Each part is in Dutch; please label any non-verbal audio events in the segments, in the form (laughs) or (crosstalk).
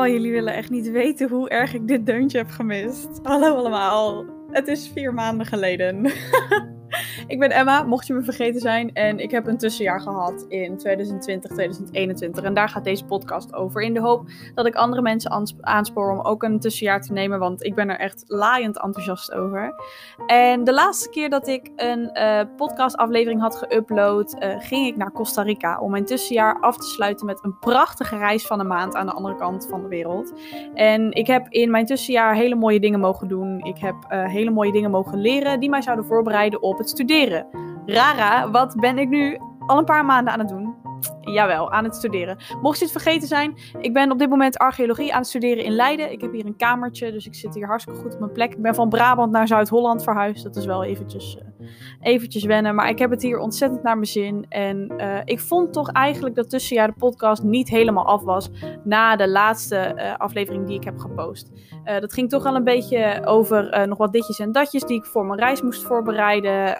Oh, jullie willen echt niet weten hoe erg ik dit deuntje heb gemist. Hallo allemaal. Het is vier maanden geleden. (laughs) ik ben Emma, mocht je me vergeten zijn. En ik heb een tussenjaar gehad in 2020, 2021. En daar gaat deze podcast over. In de hoop dat ik andere mensen aanspoor om ook een tussenjaar te nemen. Want ik ben er echt laaiend enthousiast over. En de laatste keer dat ik een uh, podcastaflevering had geüpload, uh, ging ik naar Costa Rica. Om mijn tussenjaar af te sluiten met een prachtige reis van een maand aan de andere kant van de wereld. En ik heb in mijn tussenjaar hele mooie dingen mogen doen. Ik heb uh, hele mooie dingen mogen leren die mij zouden voorbereiden op het studeren. Rara, wat ben ik nu al een paar maanden aan het doen? Jawel, aan het studeren. Mocht je het vergeten zijn, ik ben op dit moment archeologie aan het studeren in Leiden. Ik heb hier een kamertje, dus ik zit hier hartstikke goed op mijn plek. Ik ben van Brabant naar Zuid-Holland verhuisd. Dat is wel eventjes, uh, eventjes wennen. Maar ik heb het hier ontzettend naar mijn zin. En uh, ik vond toch eigenlijk dat tussenjaar de podcast niet helemaal af was na de laatste uh, aflevering die ik heb gepost. Dat ging toch al een beetje over nog wat ditjes en datjes die ik voor mijn reis moest voorbereiden.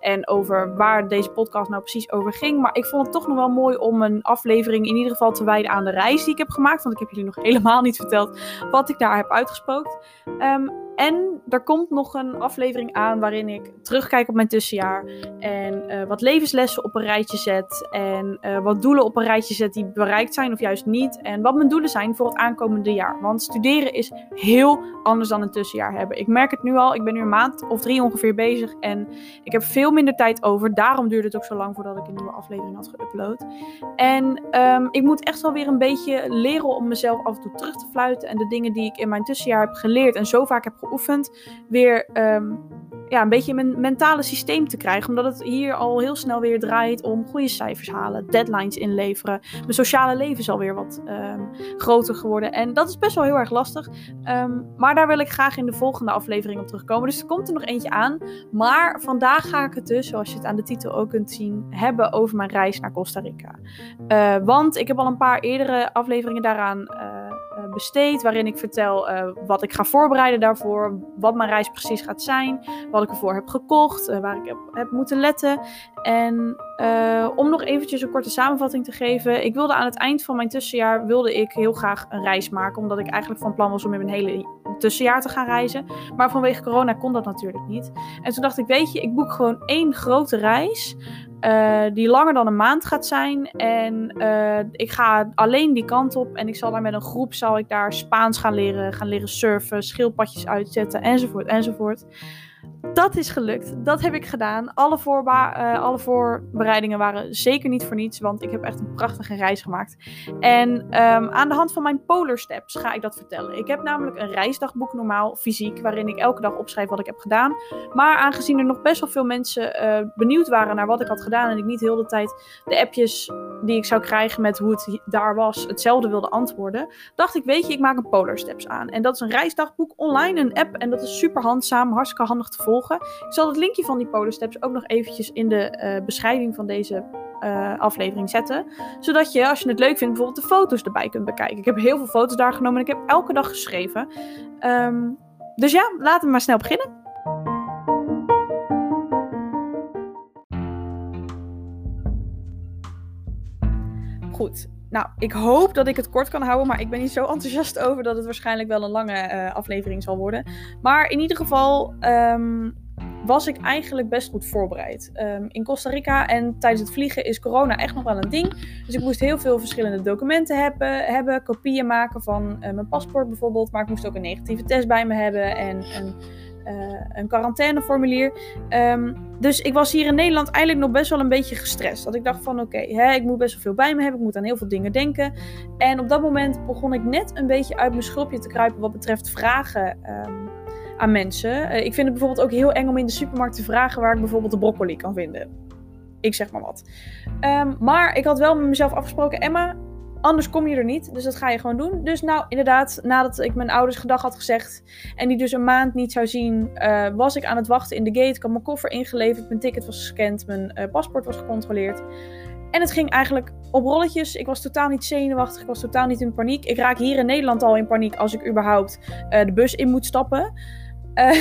en over waar deze podcast nou precies over ging. Maar ik vond het toch nog wel mooi om een aflevering in ieder geval te wijden aan de reis die ik heb gemaakt. Want ik heb jullie nog (laughs) helemaal niet verteld wat ik daar heb uitgespookt. Um, en er komt nog een aflevering aan waarin ik terugkijk op mijn tussenjaar. En uh, wat levenslessen op een rijtje zet. En uh, wat doelen op een rijtje zet die bereikt zijn of juist niet. En wat mijn doelen zijn voor het aankomende jaar. Want studeren is heel anders dan een tussenjaar hebben. Ik merk het nu al. Ik ben nu een maand of drie ongeveer bezig. En ik heb veel minder tijd over. Daarom duurde het ook zo lang voordat ik een nieuwe aflevering had geüpload. En um, ik moet echt wel weer een beetje leren om mezelf af en toe terug te fluiten. En de dingen die ik in mijn tussenjaar heb geleerd en zo vaak heb geoefend, weer um, ja, een beetje mijn mentale systeem te krijgen. Omdat het hier al heel snel weer draait om goede cijfers halen, deadlines inleveren. Mijn sociale leven is alweer wat um, groter geworden. En dat is best wel heel erg lastig. Um, maar daar wil ik graag in de volgende aflevering op terugkomen. Dus er komt er nog eentje aan. Maar vandaag ga ik het dus, zoals je het aan de titel ook kunt zien, hebben over mijn reis naar Costa Rica. Uh, want ik heb al een paar eerdere afleveringen daaraan uh, besteed. Waarin ik vertel uh, wat ik ga voorbereiden daarvoor. Wat mijn reis precies gaat zijn. Wat ik ervoor heb gekocht. Uh, waar ik heb, heb, moeten letten. En uh, om nog eventjes een korte samenvatting te geven. Ik wilde aan het eind van mijn tussenjaar wilde ik heel graag een reis maken. Omdat ik eigenlijk van plan was om in mijn hele tussenjaar te gaan reizen. Maar vanwege corona kon dat natuurlijk niet. En toen dacht ik, weet je, ik boek gewoon één grote reis. Uh, die langer dan een maand gaat zijn. En uh, ik ga alleen die kant op. En ik zal daar met een groep zal ik daar Spaans gaan leren. Gaan leren surfen, schildpadjes uitzetten enzovoort enzovoort. Dat is gelukt. Dat heb ik gedaan. Alle, uh, alle voorbereidingen waren zeker niet voor niets. Want ik heb echt een prachtige reis gemaakt. En um, aan de hand van mijn Polar Steps ga ik dat vertellen. Ik heb namelijk een reisdagboek normaal, fysiek. Waarin ik elke dag opschrijf wat ik heb gedaan. Maar aangezien er nog best wel veel mensen uh, benieuwd waren naar wat ik had gedaan. En ik niet heel de tijd de appjes die ik zou krijgen met hoe het daar was. hetzelfde wilde antwoorden. Dacht ik, weet je, ik maak een Polar Steps aan. En dat is een reisdagboek online, een app. En dat is super handzaam, hartstikke handig te volgen. Ik zal het linkje van die Polar Steps ook nog eventjes in de uh, beschrijving van deze uh, aflevering zetten. Zodat je, als je het leuk vindt, bijvoorbeeld de foto's erbij kunt bekijken. Ik heb heel veel foto's daar genomen en ik heb elke dag geschreven. Um, dus ja, laten we maar snel beginnen. Goed, nou, ik hoop dat ik het kort kan houden, maar ik ben niet zo enthousiast over dat het waarschijnlijk wel een lange uh, aflevering zal worden. Maar in ieder geval um, was ik eigenlijk best goed voorbereid. Um, in Costa Rica en tijdens het vliegen is corona echt nog wel een ding. Dus ik moest heel veel verschillende documenten hebben, hebben kopieën maken van uh, mijn paspoort bijvoorbeeld. Maar ik moest ook een negatieve test bij me hebben en een uh, een quarantaineformulier. Um, dus ik was hier in Nederland eigenlijk nog best wel een beetje gestrest. Dat ik dacht van oké, okay, ik moet best wel veel bij me hebben. Ik moet aan heel veel dingen denken. En op dat moment begon ik net een beetje uit mijn schulpje te kruipen wat betreft vragen um, aan mensen. Uh, ik vind het bijvoorbeeld ook heel eng om in de supermarkt te vragen waar ik bijvoorbeeld de broccoli kan vinden. Ik zeg maar wat. Um, maar ik had wel met mezelf afgesproken, Emma, Anders kom je er niet. Dus dat ga je gewoon doen. Dus nou, inderdaad, nadat ik mijn ouders gedag had gezegd. En die dus een maand niet zou zien. Uh, was ik aan het wachten in de gate. Ik had mijn koffer ingeleverd. Mijn ticket was gescand. Mijn uh, paspoort was gecontroleerd. En het ging eigenlijk op rolletjes. Ik was totaal niet zenuwachtig. Ik was totaal niet in paniek. Ik raak hier in Nederland al in paniek als ik überhaupt uh, de bus in moet stappen. (laughs)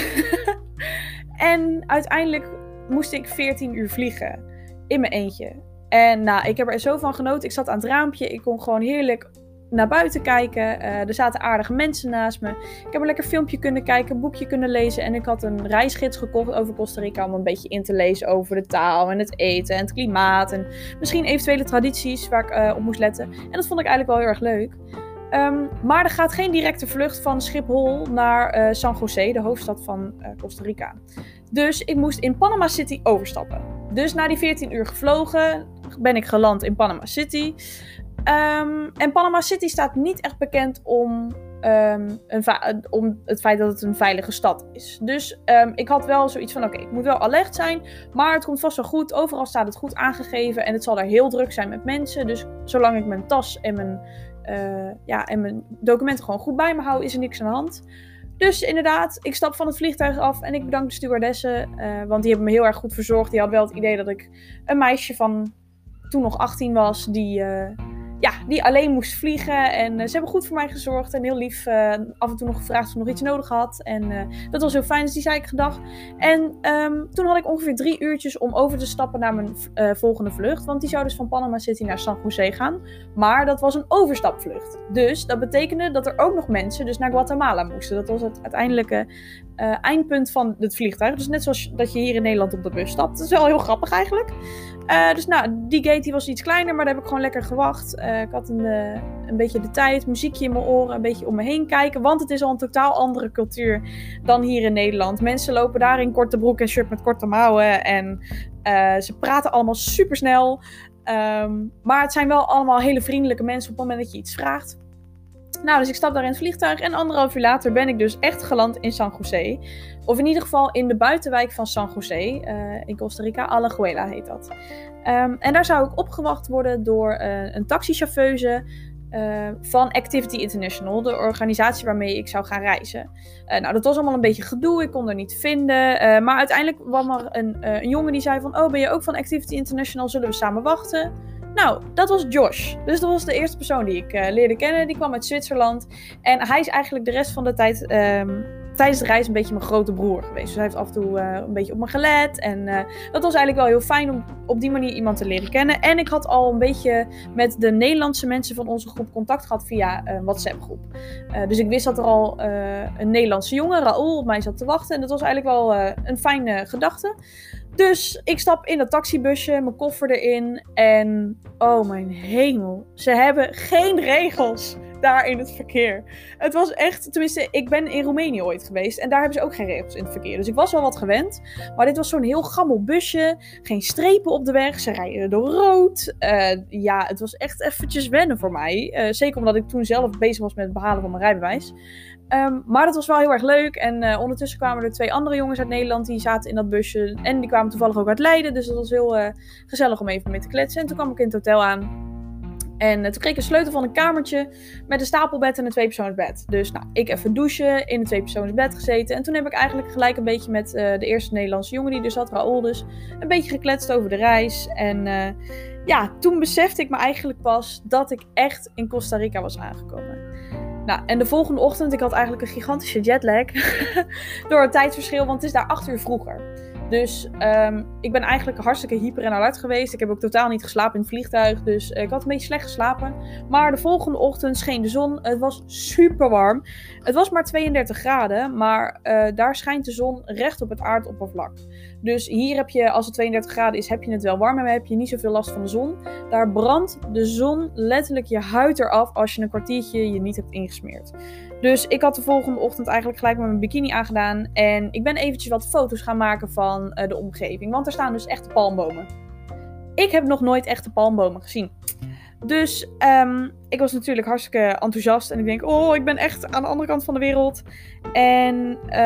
en uiteindelijk moest ik 14 uur vliegen. In mijn eentje. En nou, ik heb er zo van genoten. Ik zat aan het raampje. Ik kon gewoon heerlijk naar buiten kijken. Eh, er zaten aardige mensen naast me. Ik heb een lekker filmpje kunnen kijken, een boekje kunnen lezen. En ik had een reisgids gekocht over Costa Rica om een beetje in te lezen over de taal en het eten en het klimaat. En misschien eventuele tradities waar ik uh, op moest letten. En dat vond ik eigenlijk wel heel erg leuk. Um, maar er gaat geen directe vlucht van Schiphol naar uh, San José, de hoofdstad van Costa Rica. Dus ik moest in Panama City overstappen. Dus na die 14 uur gevlogen ben ik geland in Panama City. Um, en Panama City staat niet echt bekend om, um, een om het feit dat het een veilige stad is. Dus ik had wel zoiets van: oké, ik moet wel alert zijn, maar het komt vast wel goed. Overal staat het goed aangegeven en het zal daar heel druk zijn met mensen. Dus zolang ik mijn tas en mijn uh, ja, en mijn documenten gewoon goed bij me hou, is er niks aan de hand. Dus inderdaad, ik stap van het vliegtuig af en ik bedank de stewardessen. Uh, want die hebben me heel erg goed verzorgd. Die hadden wel het idee dat ik een meisje van toen nog 18 was, die, uh, ja, die alleen moest vliegen. En uh, ze hebben goed voor mij gezorgd en heel lief uh, af en toe nog gevraagd of ik nog iets nodig had. En uh, dat was heel fijn, dus die zei ik gedag. En um, toen had ik ongeveer drie uurtjes om over te stappen naar mijn volgende vlucht. Want die zou dus van Panama City naar San Jose gaan. Maar dat was een overstapvlucht. Dus dat betekende dat er ook nog mensen dus naar Guatemala moesten. Dat was het uiteindelijke eindpunt van het vliegtuig. Dus net zoals dat je hier in Nederland op de bus stapt. Dat is wel heel grappig eigenlijk. Uh, dus nou, die gate die was iets kleiner, maar daar heb ik gewoon lekker gewacht. Uh, ik had een, uh, een beetje de tijd, muziekje in mijn oren, een beetje om me heen kijken. Want het is al een totaal andere cultuur dan hier in Nederland. Mensen lopen daar in korte broek en shirt met korte mouwen. En ze praten allemaal super snel. Um, maar het zijn wel allemaal hele vriendelijke mensen op het moment dat je iets vraagt. Nou, dus ik stap daar in het vliegtuig en anderhalf uur later ben ik dus echt geland in San Jose. Of in ieder geval in de buitenwijk van San Jose, uh, in Costa Rica. Alajuela heet dat. Um, en daar zou ik opgewacht worden door uh, een taxichauffeuse uh, van Activity International, de organisatie waarmee ik zou gaan reizen. nou, dat was allemaal een beetje gedoe, ik kon er niet vinden. maar uiteindelijk kwam er een, een jongen die zei van, oh ben je ook van Activity International, zullen we samen wachten? Nou, dat was Josh. Dus dat was de eerste persoon die ik leerde kennen. Die kwam uit Zwitserland. En hij is eigenlijk de rest van de tijd um, tijdens de reis een beetje mijn grote broer geweest. Dus hij heeft af en toe uh, een beetje op me gelet. En uh, dat was eigenlijk wel heel fijn om op die manier iemand te leren kennen. En ik had al een beetje met de Nederlandse mensen van onze groep contact gehad via een WhatsApp-groep. dus ik wist dat er al een Nederlandse jongen, Raoul, op mij zat te wachten. En dat was eigenlijk wel een fijne gedachte. Dus ik stap in dat taxibusje, mijn koffer erin. En oh mijn hemel, ze hebben geen regels daar in het verkeer. Het was echt, tenminste, ik ben in Roemenië ooit geweest en daar hebben ze ook geen regels in het verkeer. Dus ik was wel wat gewend. Maar dit was zo'n heel gammel busje, geen strepen op de weg, ze rijden door rood. Uh, ja, het was echt eventjes wennen voor mij. Uh, zeker omdat ik toen zelf bezig was met het behalen van mijn rijbewijs. Um, maar dat was wel heel erg leuk. En uh, ondertussen kwamen er twee andere jongens uit Nederland. Die zaten in dat busje. En die kwamen toevallig ook uit Leiden. Dus dat was heel gezellig om even mee te kletsen. En toen kwam ik in het hotel aan. En uh, toen kreeg ik een sleutel van een kamertje. Met een stapelbed en een tweepersoonsbed. Dus nou, ik even douchen. In een tweepersoonsbed gezeten. En toen heb ik eigenlijk gelijk een beetje met de eerste Nederlandse jongen die er zat. Raoul dus. Een beetje gekletst over de reis. En ja, toen besefte ik me eigenlijk pas dat ik echt in Costa Rica was aangekomen. Nou, en de volgende ochtend, ik had eigenlijk een gigantische jetlag. (laughs) door het tijdverschil, want het is daar acht uur vroeger. Dus um, ik ben eigenlijk hartstikke hyper en alert geweest. Ik heb ook totaal niet geslapen in het vliegtuig. Dus ik had een beetje slecht geslapen. Maar de volgende ochtend scheen de zon. Het was super warm. Het was maar 32 graden. Maar uh, daar schijnt de zon recht op het aardoppervlak. Dus hier heb je, als het 32 graden is, heb je het wel warm. Maar heb je niet zoveel last van de zon. Daar brandt de zon letterlijk je huid eraf als je een kwartiertje je niet hebt ingesmeerd. Dus ik had de volgende ochtend eigenlijk gelijk met mijn bikini aangedaan. En ik ben eventjes wat foto's gaan maken van uh, de omgeving. Want er staan dus echte palmbomen. Ik heb nog nooit echte palmbomen gezien. Dus um, ik was natuurlijk hartstikke enthousiast. En ik denk, oh, ik ben echt aan de andere kant van de wereld. En uh,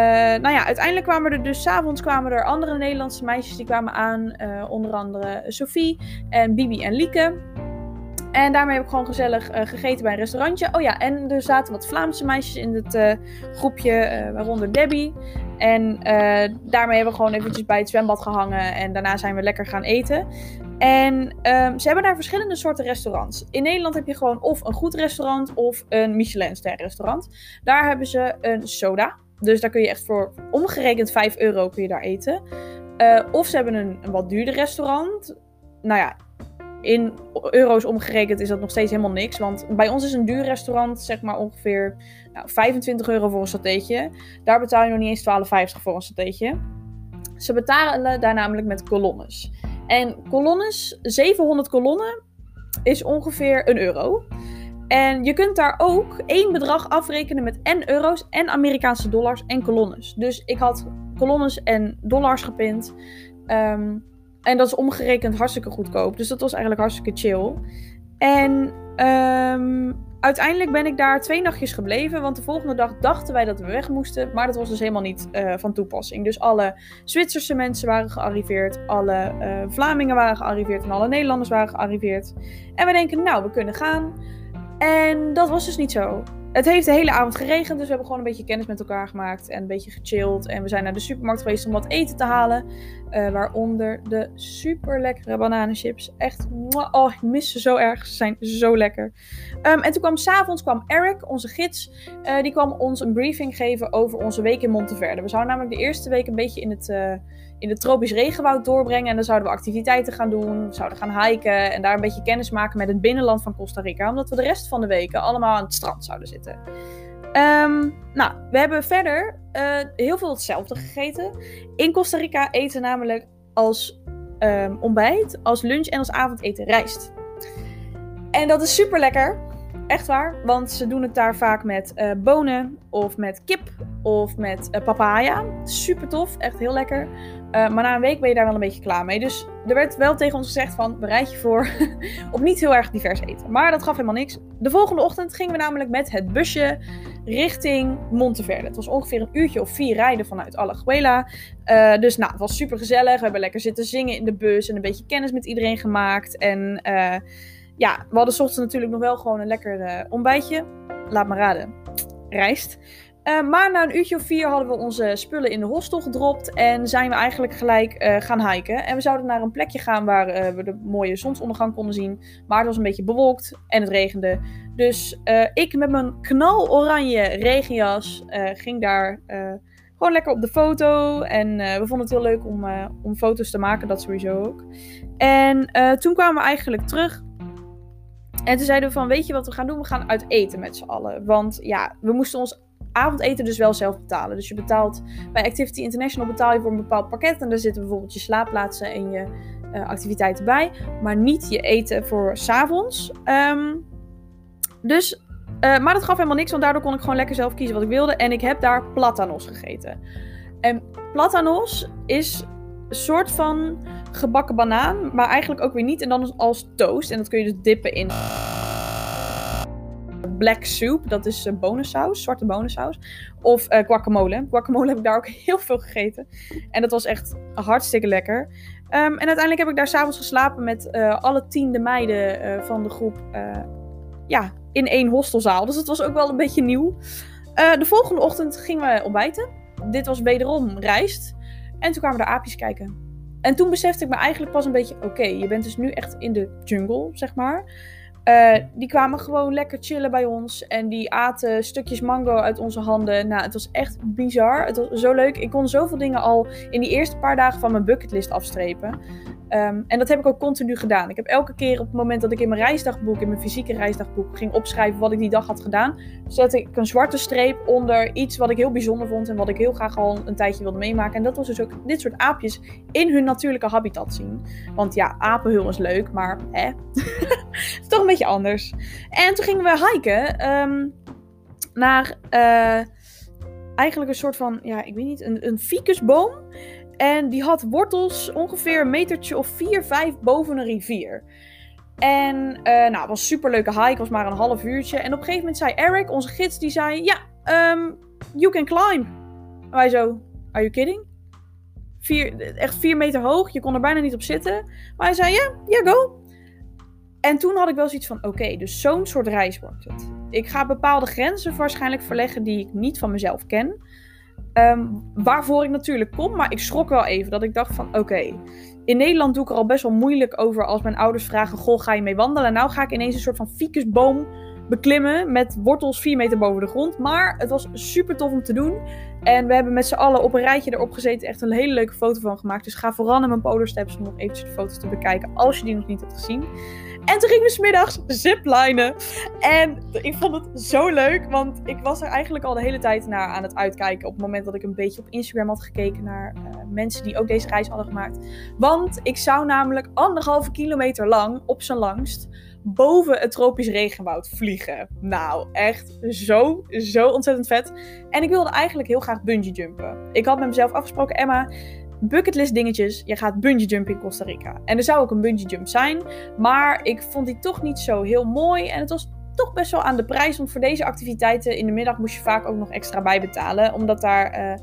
nou ja, uiteindelijk kwamen er dus s'avonds kwamen er andere Nederlandse meisjes die kwamen aan. Uh, onder andere Sophie en Bibi en Lieke. En daarmee heb ik gewoon gezellig uh, gegeten bij een restaurantje. Oh ja, en er zaten wat Vlaamse meisjes in het uh, groepje, uh, waaronder Debbie. En daarmee hebben we gewoon eventjes bij het zwembad gehangen. En daarna zijn we lekker gaan eten. En um, ze hebben daar verschillende soorten restaurants. In Nederland heb je gewoon of een goed restaurant of een Michelin-ster restaurant. Daar hebben ze een soda. Dus daar kun je echt voor omgerekend 5 euro kun je daar eten. of ze hebben een, een wat duurder restaurant. Nou ja, in euro's omgerekend is dat nog steeds helemaal niks. Want bij ons is een duur restaurant zeg maar ongeveer nou, 25 euro voor een satéetje. Daar betaal je nog niet eens 12,50 voor een satéetje. Ze betalen daar namelijk met kolonnes. En kolonnes, 700 kolonnen, is ongeveer een euro. En je kunt daar ook één bedrag afrekenen met en euro's en Amerikaanse dollars en kolonnes. Dus ik had kolonnes en dollars gepind. Um, en dat is omgerekend hartstikke goedkoop. Dus dat was eigenlijk hartstikke chill. En um, uiteindelijk ben ik daar twee nachtjes gebleven. Want de volgende dag dachten wij dat we weg moesten. Maar dat was dus helemaal niet uh, van toepassing. Dus alle Zwitserse mensen waren gearriveerd. Alle uh, Vlamingen waren gearriveerd. En alle Nederlanders waren gearriveerd. En we denken, nou, we kunnen gaan. En dat was dus niet zo. Het heeft de hele avond geregend, dus we hebben gewoon een beetje kennis met elkaar gemaakt en een beetje gechilled. En we zijn naar de supermarkt geweest om wat eten te halen. Uh, waaronder de super lekkere bananenchips. Echt, oh, ik mis ze zo erg. Ze zijn zo lekker. Um, en toen kwam s'avonds kwam Eric, onze gids, uh, die kwam ons een briefing geven over onze week in Monteverde. We zouden namelijk de eerste week een beetje in het... Uh, in het tropisch regenwoud doorbrengen. En dan zouden we activiteiten gaan doen. Zouden gaan hiken en daar een beetje kennis maken met het binnenland van Costa Rica. Omdat we de rest van de weken allemaal aan het strand zouden zitten. Um, nou, we hebben verder uh, heel veel hetzelfde gegeten. In Costa Rica eten namelijk als um, ontbijt, als lunch en als avondeten rijst. En dat is super lekker. Echt waar, want ze doen het daar vaak met uh, bonen of met kip of met uh, papaya. Super tof, echt heel lekker. Uh, maar na een week ben je daar wel een beetje klaar mee. Dus er werd wel tegen ons gezegd van bereid je voor (laughs) op niet heel erg divers eten. Maar dat gaf helemaal niks. De volgende ochtend gingen we namelijk met het busje richting Monteverde. Het was ongeveer een uurtje of vier rijden vanuit Alajuela. Uh, dus nou, het was super gezellig. We hebben lekker zitten zingen in de bus en een beetje kennis met iedereen gemaakt. En uh, ja, we hadden ochtends natuurlijk nog wel gewoon een lekker ontbijtje. Laat maar raden. Rijst. Uh, maar na een uurtje of vier hadden we onze spullen in de hostel gedropt. En zijn we eigenlijk gelijk uh, gaan hiken. En we zouden naar een plekje gaan waar uh, we de mooie zonsondergang konden zien. Maar het was een beetje bewolkt en het regende. Dus ik met mijn knaloranje regenjas ging daar gewoon lekker op de foto. En we vonden het heel leuk om, om foto's te maken, dat sowieso ook. En toen kwamen we eigenlijk terug. En toen zeiden we van, weet je wat we gaan doen? We gaan uit eten met z'n allen. Want ja, we moesten ons avondeten dus wel zelf betalen. Dus je betaalt bij Activity International betaal je voor een bepaald pakket. En daar zitten bijvoorbeeld je slaapplaatsen en je uh, activiteiten bij. Maar niet je eten voor s'avonds. Um, dus, uh, maar dat gaf helemaal niks, want daardoor kon ik gewoon lekker zelf kiezen wat ik wilde. En ik heb daar platanos gegeten. En platanos is een soort van gebakken banaan, maar eigenlijk ook weer niet. En dan als toast. En dat kun je dus dippen in black soup. Dat is uh, bonensaus, zwarte bonensaus. Of uh, guacamole. Guacamole heb ik daar ook (laughs) heel veel gegeten. En dat was echt hartstikke lekker. Um, en uiteindelijk heb ik daar s'avonds geslapen met uh, alle tiende meiden van de groep. ja, in één hostelzaal. Dus dat was ook wel een beetje nieuw. de volgende ochtend gingen we ontbijten. Dit was wederom rijst. En toen kwamen er aapjes kijken. En toen besefte ik me eigenlijk pas een beetje: oké, je bent dus nu echt in de jungle, zeg maar. Uh, die kwamen gewoon lekker chillen bij ons. En die aten stukjes mango uit onze handen. Nou, het was echt bizar. Het was zo leuk. Ik kon zoveel dingen al in die eerste paar dagen van mijn bucketlist afstrepen. Um, en dat heb ik ook continu gedaan. Ik heb elke keer op het moment dat ik in mijn reisdagboek, in mijn fysieke reisdagboek, ging opschrijven wat ik die dag had gedaan, zette ik een zwarte streep onder iets wat ik heel bijzonder vond en wat ik heel graag al een tijdje wilde meemaken. En dat was dus ook dit soort aapjes in hun natuurlijke habitat zien. Want ja, apenhul is leuk, maar hè, (laughs) toch een beetje anders. En toen gingen we hiken um, naar uh, eigenlijk een soort van, ja, ik weet niet, een, een ficusboom. En die had wortels ongeveer een metertje of 4, 5 boven een rivier. En uh, nou, het was een superleuke hike, was maar een half uurtje. En op een gegeven moment zei Eric, onze gids, die zei... Ja, um, you can climb. Wij zo, are you kidding? Vier, echt 4 meter hoog, je kon er bijna niet op zitten. Maar hij zei, ja, yeah, go. En toen had ik wel zoiets van, oké, dus zo'n soort reis wordt het. Ik ga bepaalde grenzen waarschijnlijk verleggen die ik niet van mezelf ken. Um, waarvoor ik natuurlijk kom, maar ik schrok wel even. Dat ik dacht van, oké, in Nederland doe ik er al best wel moeilijk over als mijn ouders vragen, goh, ga je mee wandelen? Nou ga ik ineens een soort van ficusboom beklimmen met wortels 4 meter boven de grond. Maar het was super tof om te doen. En we hebben met z'n allen op een rijtje erop gezeten. Echt een hele leuke foto van gemaakt. Dus ga vooral naar mijn Polar Steps om nog eventjes de foto's te bekijken. Als je die nog niet hebt gezien. En toen gingen we smiddags ziplinen. En ik vond het zo leuk, want ik was er eigenlijk al de hele tijd naar aan het uitkijken. Op het moment dat ik een beetje op Instagram had gekeken naar uh, mensen die ook deze reis hadden gemaakt. Want ik zou namelijk anderhalve kilometer lang, op zijn langst, boven het tropisch regenwoud vliegen. Nou, echt zo, zo ontzettend vet. En ik wilde eigenlijk heel graag bungee jumpen. Ik had met mezelf afgesproken, Emma, bucketlist dingetjes. Je gaat bungee jumpen in Costa Rica. En er zou ook een bungee jump zijn. Maar ik vond die toch niet zo heel mooi. En het was toch best wel aan de prijs. Want voor deze activiteiten in de middag moest je vaak ook nog extra bijbetalen. Omdat daar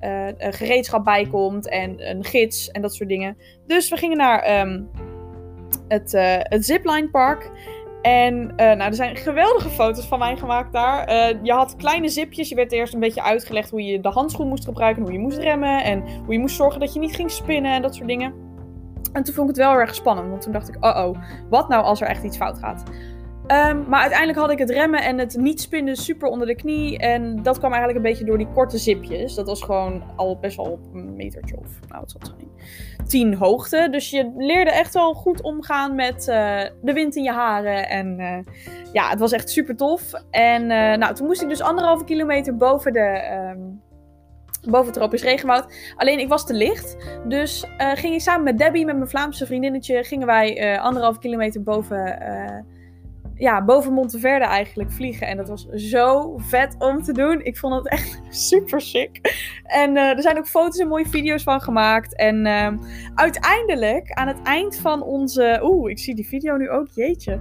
uh, gereedschap bij komt. En een gids en dat soort dingen. Dus we gingen naar um, het, uh, het Zipline Park. En uh, nou, er zijn geweldige foto's van mij gemaakt daar. Uh, je had kleine zipjes. Je werd eerst een beetje uitgelegd hoe je de handschoen moest gebruiken. Hoe je moest remmen. En hoe je moest zorgen dat je niet ging spinnen en dat soort dingen. En toen vond ik het wel erg spannend. Want toen dacht ik, oh oh, wat nou als er echt iets fout gaat? Um, maar uiteindelijk had ik het remmen en het niet spinnen super onder de knie. En dat kwam eigenlijk een beetje door die korte zipjes. Dat was gewoon al best wel op een metertje of, nou wat zal tien hoogte. Dus je leerde echt wel goed omgaan met uh, de wind in je haren. En uh, ja, het was echt super tof. En uh, nou, toen moest ik dus anderhalve kilometer boven de... Um, boven het tropisch regenwoud. Alleen ik was te licht. Dus ging ik samen met Debbie, met mijn Vlaamse vriendinnetje, gingen wij anderhalf kilometer boven ja, boven Monteverde eigenlijk vliegen. En dat was zo vet om te doen. Ik vond het echt (laughs) super sick. En uh, er zijn ook foto's en mooie video's van gemaakt. En uh, uiteindelijk, aan het eind van onze. Oeh, ik zie die video nu ook, jeetje.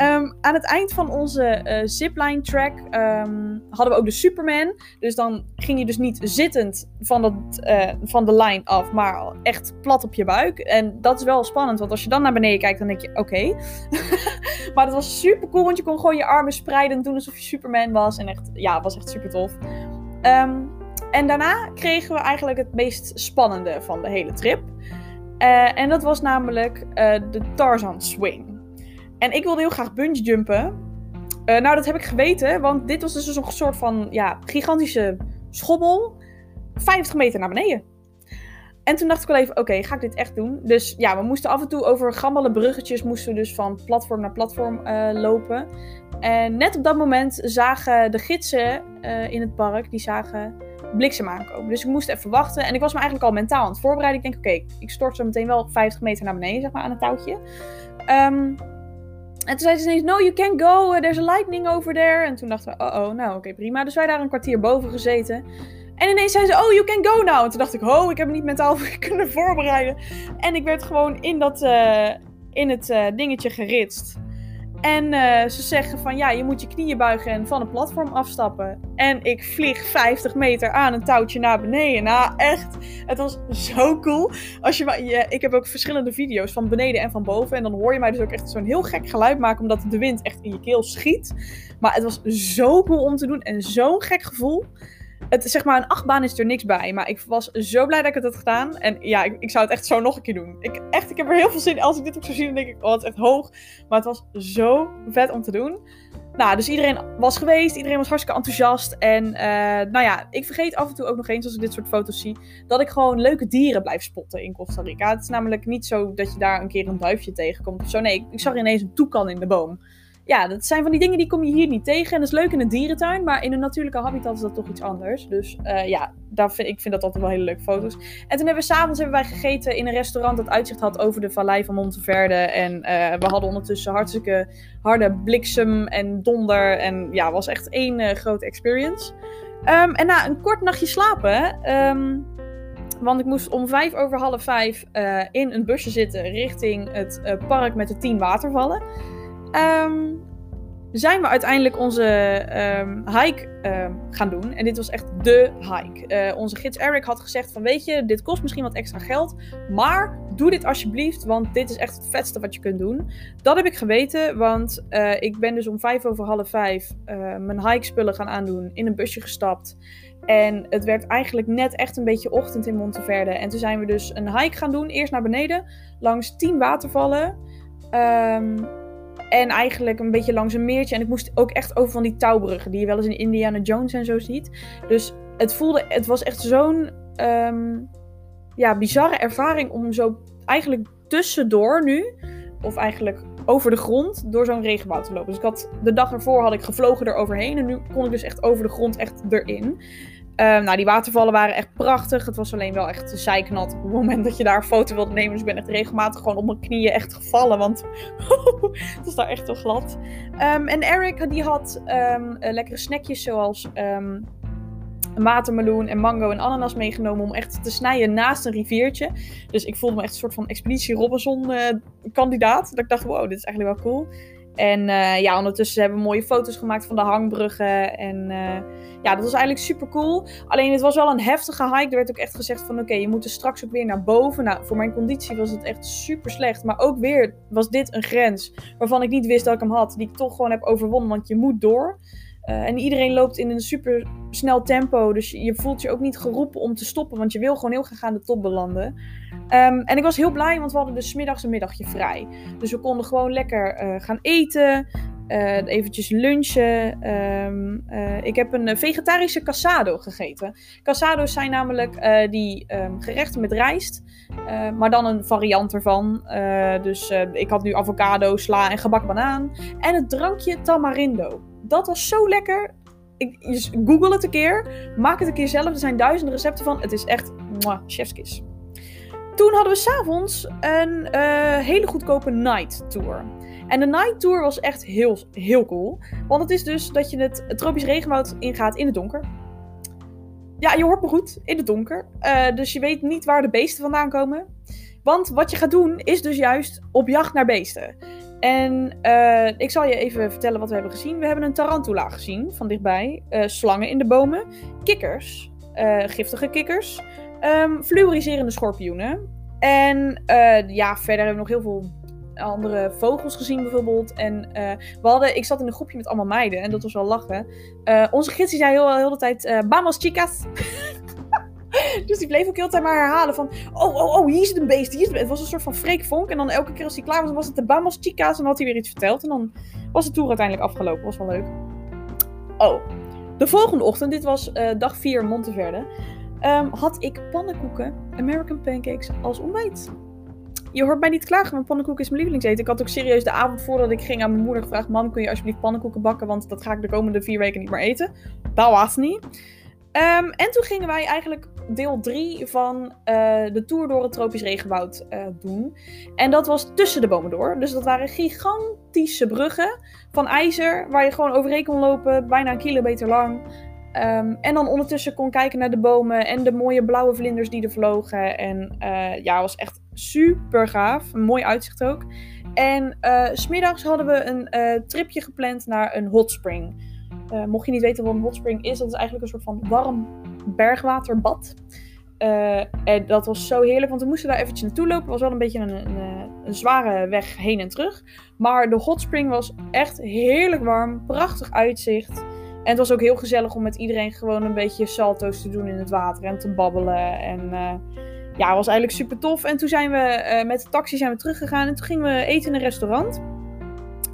Um, aan het eind van onze uh, zipline track um, hadden we ook de Superman. Dus dan ging je dus niet zittend van, dat, uh, van de line af, maar echt plat op je buik. En dat is wel spannend, want als je dan naar beneden kijkt, dan denk je: oké. (laughs) Maar dat was super cool, want je kon gewoon je armen spreiden en doen alsof je Superman was. En echt, ja, was echt super tof. Um, en daarna kregen we eigenlijk het meest spannende van de hele trip. Uh, en dat was namelijk de Tarzan Swing. En ik wilde heel graag bungee jumpen. Uh, nou, dat heb ik geweten, want dit was dus een soort van ja, gigantische schobbel. 50 meter naar beneden. En toen dacht ik wel even, oké, ga ik dit echt doen? Dus ja, we moesten af en toe over gammele bruggetjes, moesten we dus van platform naar platform uh, lopen. En net op dat moment zagen de gidsen uh, in het park, die zagen bliksem aankomen. Dus ik moest even wachten. En ik was me eigenlijk al mentaal aan het voorbereiden. Ik denk, oké, ik stort zo meteen wel 50 meter naar beneden, zeg maar, aan het touwtje. Um, en toen zei ze ineens, no, you can't go, uh, there's a lightning over there. En toen dachten we, oh oh, nou oké, prima. Dus wij daar een kwartier boven gezeten. En ineens zei ze, oh, you can go now. En toen dacht ik, oh, ik heb me niet mentaal (laughs) kunnen voorbereiden. En ik werd gewoon in, dat, uh, in het uh, dingetje geritst. En uh, ze zeggen van ja, je moet je knieën buigen en van een platform afstappen. En ik vlieg 50 meter aan een touwtje naar beneden. Nou, echt. Het was zo cool. Als je, je, ik heb ook verschillende video's van beneden en van boven. En dan hoor je mij dus ook echt zo'n heel gek geluid maken. Omdat de wind echt in je keel schiet. Maar het was zo cool om te doen. En zo'n gek gevoel het, zeg maar, een achtbaan is er niks bij. Maar ik was zo blij dat ik het had gedaan. En ja, ik, ik, zou het echt zo nog een keer doen. Ik, echt, ik heb er heel veel zin in. Als ik dit ook zo zie, dan denk ik, oh, het is echt hoog. Maar het was zo vet om te doen. Nou, dus iedereen was geweest. Iedereen was hartstikke enthousiast. En uh, nou ja, ik vergeet af en toe ook nog eens, als ik dit soort foto's zie, dat ik gewoon leuke dieren blijf spotten in Costa Rica. Het is namelijk niet zo dat je daar een keer een duifje tegenkomt of zo. Nee, ik zag ineens een toekan in de boom ja, dat zijn van die dingen die kom je hier niet tegen. En dat is leuk in een dierentuin, maar in een natuurlijke habitat is dat toch iets anders. Dus uh, ja, daar vind, ik vind dat altijd wel hele leuke foto's. En toen hebben we s'avonds hebben wij gegeten in een restaurant dat uitzicht had over de vallei van Monteverde. En uh, we hadden ondertussen hartstikke harde bliksem en donder. En ja, was echt één uh, grote experience. Um, en na een kort nachtje slapen, um, want ik moest om vijf over half vijf in een busje zitten richting het park met de tien watervallen. Um, zijn we uiteindelijk onze um, hike um, gaan doen. En dit was echt de hike. Uh, onze gids Eric had gezegd van weet je, dit kost misschien wat extra geld. Maar doe dit alsjeblieft, want dit is echt het vetste wat je kunt doen. Dat heb ik geweten, want uh, ik ben dus om vijf over half vijf uh, mijn hike spullen gaan aandoen. In een busje gestapt. En het werd eigenlijk net echt een beetje ochtend in Monteverde. En toen zijn we dus een hike gaan doen. Eerst naar beneden, langs tien watervallen. Um, En eigenlijk een beetje langs een meertje. En ik moest ook echt over van die touwbruggen. Die je wel eens in Indiana Jones en zo ziet. Dus het voelde, het was echt zo'n ehm, ja, bizarre ervaring om zo eigenlijk tussendoor nu. Of eigenlijk over de grond door zo'n regenwoud te lopen. Dus ik had, de dag ervoor had ik gevlogen eroverheen. En nu kon ik dus echt over de grond echt erin. Um, nou, die watervallen waren echt prachtig. Het was alleen wel echt zijknat op het moment dat je daar een foto wilde nemen. Dus ben echt regelmatig gewoon op mijn knieën echt gevallen. Want (laughs) het was daar echt wel glad. Um, en Eric die had um, lekkere snackjes zoals watermeloen en mango en ananas meegenomen om echt te snijden naast een riviertje. Dus ik voelde me echt een soort van Expeditie Robinson uh, kandidaat. Dat ik dacht, wow, dit is eigenlijk wel cool. En uh, ja, ondertussen hebben we mooie foto's gemaakt van de hangbruggen. En uh, ja, dat was eigenlijk super cool. Alleen het was wel een heftige hike. Er werd ook echt gezegd van oké, je moet er straks ook weer naar boven. Nou, voor mijn conditie was het echt super slecht. Maar ook weer was dit een grens waarvan ik niet wist dat ik hem had. Die ik toch gewoon heb overwonnen, want je moet door. Uh, en iedereen loopt in een super snel tempo. Dus je, voelt je ook niet geroepen om te stoppen. Want je wil gewoon heel graag aan de top belanden. Um, en ik was heel blij, want we hadden dus middags een middagje vrij. Dus we konden gewoon lekker uh, gaan eten. Uh, eventjes lunchen. Um, uh, ik heb een vegetarische cassado gegeten. Cassado's zijn namelijk die um, gerechten met rijst. maar dan een variant ervan. dus ik had nu avocado, sla en gebakken banaan. En het drankje tamarindo. Dat was zo lekker. Ik, dus google het een keer. Maak het een keer zelf. Er zijn duizenden recepten van. Het is echt mwah, chefskiss. Toen hadden we s'avonds een hele goedkope night tour. En de night tour was echt heel, heel cool. Want het is dus dat je het, tropisch regenwoud ingaat in het donker. Ja, je hoort me goed, in het donker. Uh, dus je weet niet waar de beesten vandaan komen. Want wat je gaat doen is dus juist op jacht naar beesten. En uh, ik zal je even vertellen wat we hebben gezien. We hebben een tarantula gezien van dichtbij. Slangen in de bomen. Kikkers. giftige kikkers. Um, fluoriserende schorpioenen. En ja, verder hebben we nog heel veel andere vogels gezien bijvoorbeeld. En uh, we hadden, ik zat in een groepje met allemaal meiden en dat was wel lachen. Uh, onze gids zei heel, heel de tijd, uh, chicas. (laughs) dus die bleef ook heel de tijd maar herhalen van, oh, oh, oh, hier het een beest, hier het was een soort van freekvonk. En dan elke keer als hij klaar was, was het de vamos chicas. En dan had hij weer iets verteld. En dan was de tour uiteindelijk afgelopen. Was wel leuk. Oh, de volgende ochtend, dit was dag 4 Monteverde, um, had ik pannenkoeken, American pancakes, als ontbijt je hoort mij niet klagen, want pannenkoeken is mijn lievelingseten. Ik had ook serieus de avond voordat ik ging aan mijn moeder gevraagd: Mam, kun je alsjeblieft pannenkoeken bakken? Want dat ga ik de komende vier weken niet meer eten. Dat was niet. Um, en toen gingen wij eigenlijk deel 3 van uh, de tour door het tropisch regenwoud uh, doen. En dat was tussen de bomen door. Dus dat waren gigantische bruggen van ijzer waar je gewoon overheen kon lopen, bijna een kilometer lang. Um, en dan ondertussen kon kijken naar de bomen en de mooie blauwe vlinders die er vlogen. En uh, ja, was echt super gaaf. Een mooi uitzicht ook. En uh, smiddags hadden we een uh, tripje gepland naar een hot spring. Mocht je niet weten wat een hot spring is, dat is eigenlijk een soort van warm bergwaterbad. en dat was zo heerlijk, want we moesten daar eventjes naartoe lopen. Het was wel een beetje een, een, zware weg heen en terug. Maar de hot spring was echt heerlijk warm, prachtig uitzicht. En het was ook heel gezellig om met iedereen gewoon een beetje salto's te doen in het water en te babbelen. En ja, was eigenlijk super tof. En toen zijn we uh, met de taxi zijn we teruggegaan. En toen gingen we eten in een restaurant.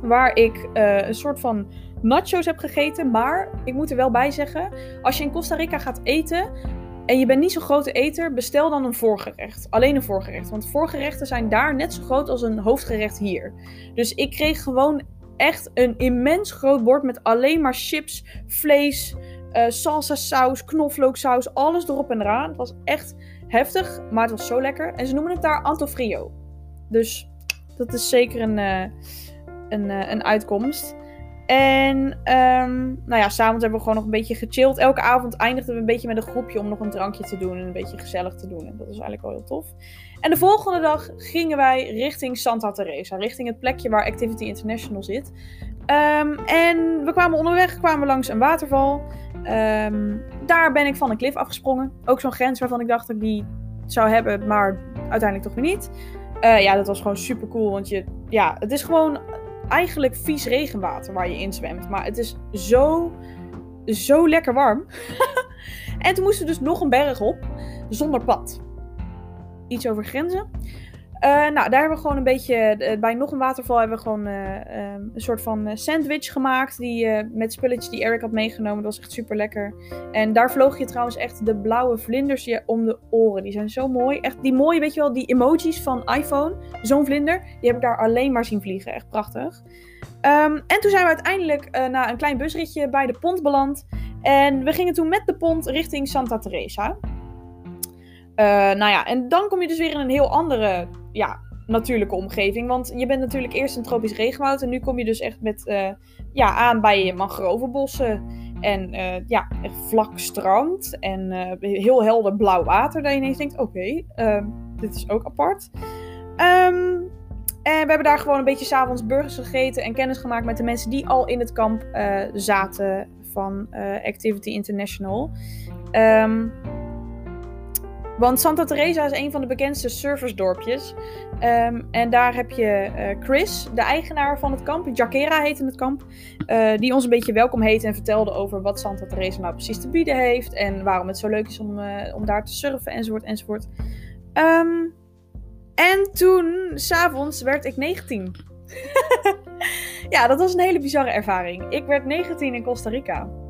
Waar ik uh, een soort van nachos heb gegeten. Maar ik moet er wel bij zeggen: als je in Costa Rica gaat eten. En je bent niet zo'n grote eter, bestel dan een voorgerecht. Alleen een voorgerecht. Want voorgerechten zijn daar net zo groot als een hoofdgerecht hier. Dus ik kreeg gewoon echt een immens groot bord met alleen maar chips, vlees, uh, salsa saus, knoflooksaus, alles erop en eraan. Het was echt heftig, maar het was zo lekker. En ze noemen het daar Antofrio. Dus dat is zeker een, uh, een, uh, een uitkomst. En um, nou ja, s'avonds hebben we gewoon nog een beetje gechilled. Elke avond eindigden we een beetje met een groepje om nog een drankje te doen en een beetje gezellig te doen. En dat was eigenlijk wel heel tof. En de volgende dag gingen wij richting Santa Teresa, richting het plekje waar Activity International zit. Um, en we kwamen onderweg, kwamen langs een waterval. Um, daar ben ik van een klif afgesprongen. Ook zo'n grens waarvan ik dacht dat ik die zou hebben, maar uiteindelijk toch weer niet. Uh, ja, dat was gewoon super cool. Want je, ja, het is gewoon eigenlijk vies regenwater waar je in zwemt. Maar het is zo, zo lekker warm. (laughs) en toen moesten we dus nog een berg op, zonder pad. Iets over grenzen. nou, daar hebben we gewoon een beetje, bij nog een waterval hebben we gewoon ehm, een soort van sandwich gemaakt. Die, met spulletjes die Eric had meegenomen. Dat was echt super lekker. En daar vloog je trouwens echt de blauwe vlinders je om de oren. Die zijn zo mooi. Echt die mooie, weet je wel, die emojis van iPhone. Zo'n vlinder, die heb ik daar alleen maar zien vliegen. Echt prachtig. Ehm, en toen zijn we uiteindelijk na een klein busritje bij de pont beland. En we gingen toen met de pont richting Santa Teresa. Uh, nou ja, en dan kom je dus weer in een heel andere ja, natuurlijke omgeving. Want je bent natuurlijk eerst een tropisch regenwoud. En nu kom je dus echt met, uh, ja, aan bij mangrovenbossen. En ja, echt vlak strand. En heel helder blauw water. Dat je ineens denkt, oké, ehm, dit is ook apart. Um, en we hebben daar gewoon een beetje s'avonds burgers gegeten en kennis gemaakt met de mensen die al in het kamp zaten van Activity International. Um, want Santa Teresa is een van de bekendste surfersdorpjes. Um, en daar heb je uh, Chris, de eigenaar van het kamp. Jaquera heette het kamp. Uh, die ons een beetje welkom heette en vertelde over wat Santa Teresa nou precies te bieden heeft. En waarom het zo leuk is om, uh, om daar te surfen enzovoort enzovoort. Um, en toen, s'avonds, werd ik 19. (laughs) ja, dat was een hele bizarre ervaring. Ik werd 19 in Costa Rica.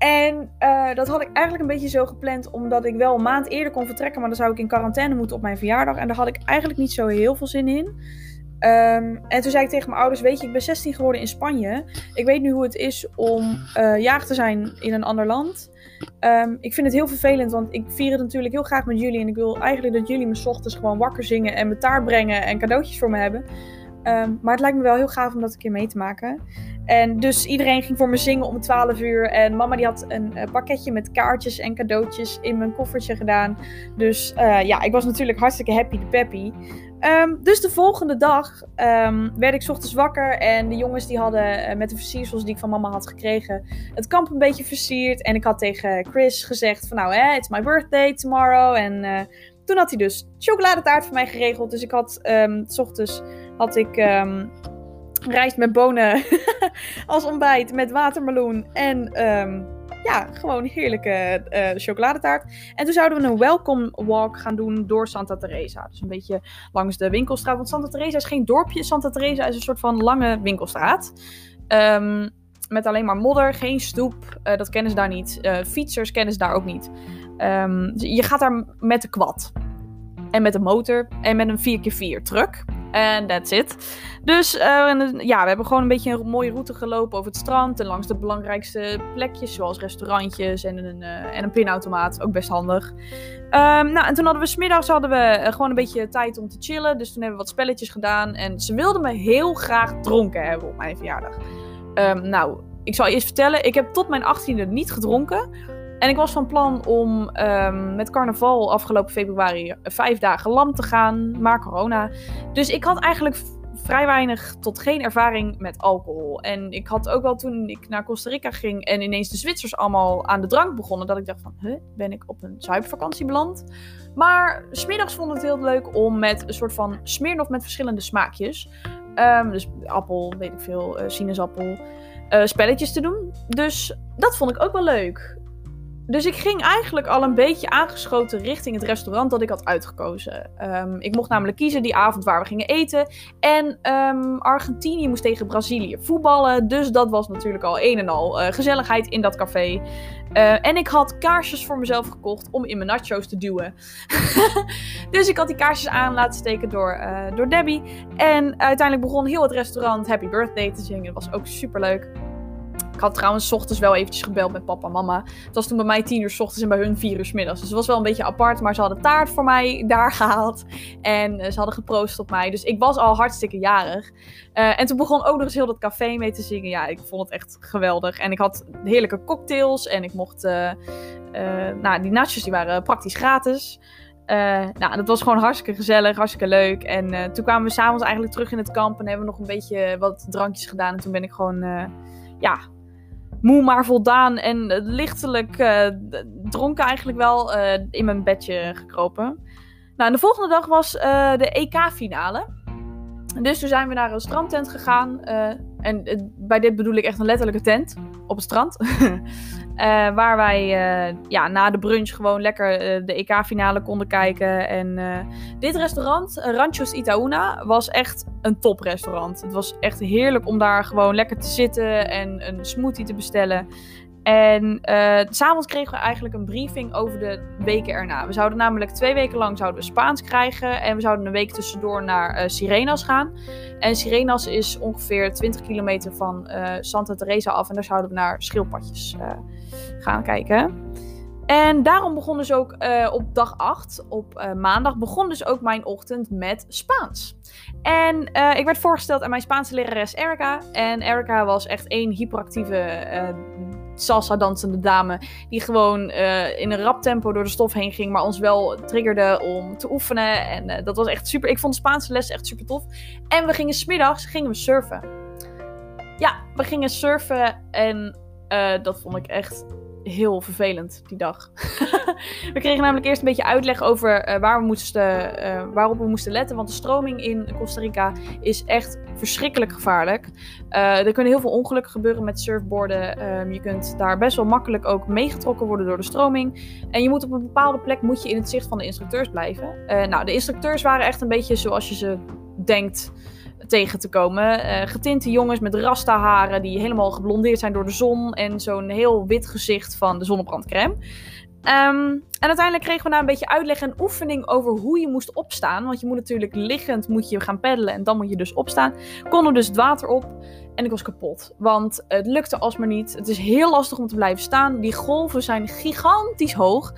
En uh, dat had ik eigenlijk een beetje zo gepland, omdat ik wel een maand eerder kon vertrekken, maar dan zou ik in quarantaine moeten op mijn verjaardag. En daar had ik eigenlijk niet zo heel veel zin in. Um, en toen zei ik tegen mijn ouders: Weet je, ik ben 16 geworden in Spanje. Ik weet nu hoe het is om uh, jaag te zijn in een ander land. Um, ik vind het heel vervelend, want ik vier het natuurlijk heel graag met jullie. En ik wil eigenlijk dat jullie me ochtends gewoon wakker zingen en me taart brengen en cadeautjes voor me hebben. Um, maar het lijkt me wel heel gaaf om dat een keer mee te maken. En dus iedereen ging voor me zingen om 12 uur. En mama die had een uh, pakketje met kaartjes en cadeautjes in mijn koffertje gedaan. Dus uh, ja, ik was natuurlijk hartstikke happy de peppy. Um, dus de volgende dag um, werd ik ochtends wakker en de jongens die hadden uh, met de versiersels die ik van mama had gekregen het kamp een beetje versierd. En ik had tegen Chris gezegd van nou hè, it's my birthday tomorrow. En toen had hij dus chocoladetaart voor mij geregeld. Dus ik had um, s ochtends had ik rijst met bonen (laughs) als ontbijt met watermeloen en ja, gewoon heerlijke uh, chocoladetaart. En toen zouden we een welcome walk gaan doen door Santa Teresa. Dus een beetje langs de winkelstraat. Want Santa Teresa is geen dorpje. Santa Teresa is een soort van lange winkelstraat. Um, met alleen maar modder, geen stoep. Uh, dat kennen ze daar niet. Uh, fietsers kennen ze daar ook niet. Um, je gaat daar met de quad. En met een motor. En met een 4x4 truck. En that's it. Dus uh, ja, we hebben gewoon een beetje een mooie route gelopen over het strand. En langs de belangrijkste plekjes, zoals restaurantjes en een, uh, en een pinautomaat. Ook best handig. Um, nou, en toen hadden we smiddags hadden we gewoon een beetje tijd om te chillen. Dus toen hebben we wat spelletjes gedaan. En ze wilden me heel graag dronken hebben op mijn verjaardag. Um, nou, ik zal eerst vertellen. Ik heb tot mijn 18e niet gedronken. En ik was van plan om um, met carnaval afgelopen februari vijf dagen lam te gaan, maar corona. Dus ik had eigenlijk vrij weinig tot geen ervaring met alcohol. En ik had ook wel toen ik naar Costa Rica ging en ineens de Zwitsers allemaal aan de drank begonnen, dat ik dacht van, huh, ben ik op een zuipvakantie beland? Maar smiddags vond het heel leuk om met een soort van smeernof met verschillende smaakjes. Um, dus appel, weet ik veel, uh, sinaasappel. Uh, spelletjes te doen. Dus dat vond ik ook wel leuk. Dus ik ging eigenlijk al een beetje aangeschoten richting het restaurant dat ik had uitgekozen. Um, ik mocht namelijk kiezen die avond waar we gingen eten. En um, Argentinië moest tegen Brazilië voetballen. Dus dat was natuurlijk al een en al uh, gezelligheid in dat café. Uh, en ik had kaarsjes voor mezelf gekocht om in mijn nachos te duwen. (laughs) dus ik had die kaarsjes aan laten steken door, uh, door Debbie. En uiteindelijk begon heel het restaurant Happy Birthday te zingen. Dat was ook super leuk. Ik had trouwens ochtends wel eventjes gebeld met papa en mama. Het was toen bij mij tien uur ochtends en bij hun vier uur middags. Dus het was wel een beetje apart. Maar ze hadden taart voor mij (laughs) daar gehaald. En uh, ze hadden geproost op mij. Dus ik was al hartstikke jarig. Uh, en toen begon ook nog eens heel dat café mee te zingen. Ja, ik vond het echt geweldig. En ik had heerlijke cocktails. En ik mocht... Uh, nou, die nachos die waren praktisch gratis. Nou, dat was gewoon hartstikke gezellig, hartstikke leuk. En toen kwamen we s'avonds eigenlijk terug in het kamp en hebben we nog een beetje wat drankjes gedaan. En toen ben ik gewoon, ja, moe maar voldaan en lichtelijk uh, dronken eigenlijk wel uh, in mijn bedje gekropen. Nou, en de volgende dag was de EK-finale. Dus toen zijn we naar een strandtent gegaan. en bij dit bedoel ik echt een letterlijke tent op het strand. (laughs) Uh, waar wij uh, ja, na de brunch gewoon lekker uh, de EK-finale konden kijken. En dit restaurant, Ranchos Itaúna, was echt een toprestaurant. Het was echt heerlijk om daar gewoon lekker te zitten en een smoothie te bestellen. En uh, s'avonds kregen we eigenlijk een briefing over de weken erna. We zouden namelijk twee weken lang zouden we Spaans krijgen. En we zouden een week tussendoor naar uh, Sirenas gaan. En Sirenas is ongeveer 20 kilometer van uh, Santa Teresa af. En daar zouden we naar schildpadjes gaan kijken. En daarom begon dus ook op dag 8, op maandag, begon dus ook mijn ochtend met Spaans. En ik werd voorgesteld aan mijn Spaanse lerares Erica. En Erica was echt één hyperactieve salsa dansende dame. Die gewoon in een rap tempo door de stof heen ging. Maar ons wel triggerde om te oefenen. En dat was echt super. Ik vond de Spaanse les echt super tof. En we gingen smiddags gingen we surfen. Ja, we gingen surfen. En uh, dat vond ik echt heel vervelend die dag. (laughs) we kregen namelijk eerst een beetje uitleg over uh, waar we moesten, uh, waarop we moesten letten. Want de stroming in Costa Rica is echt verschrikkelijk gevaarlijk. Er kunnen heel veel ongelukken gebeuren met surfboarden. Um, je kunt daar best wel makkelijk ook meegetrokken worden door de stroming. En je moet op een bepaalde plek moet je in het zicht van de instructeurs blijven. nou, de instructeurs waren echt een beetje zoals je ze denkt tegen te komen. Uh, getinte jongens met rasta haren die helemaal geblondeerd zijn door de zon. En zo'n heel wit gezicht van de zonnebrandcrème. Um, en uiteindelijk kregen we na een beetje uitleg en oefening over hoe je moest opstaan. Want je moet natuurlijk liggend moet je gaan peddelen en dan moet je dus opstaan. Konden dus het water op en ik was kapot. Want het lukte alsmaar niet. Het is heel lastig om te blijven staan. Die golven zijn gigantisch hoog.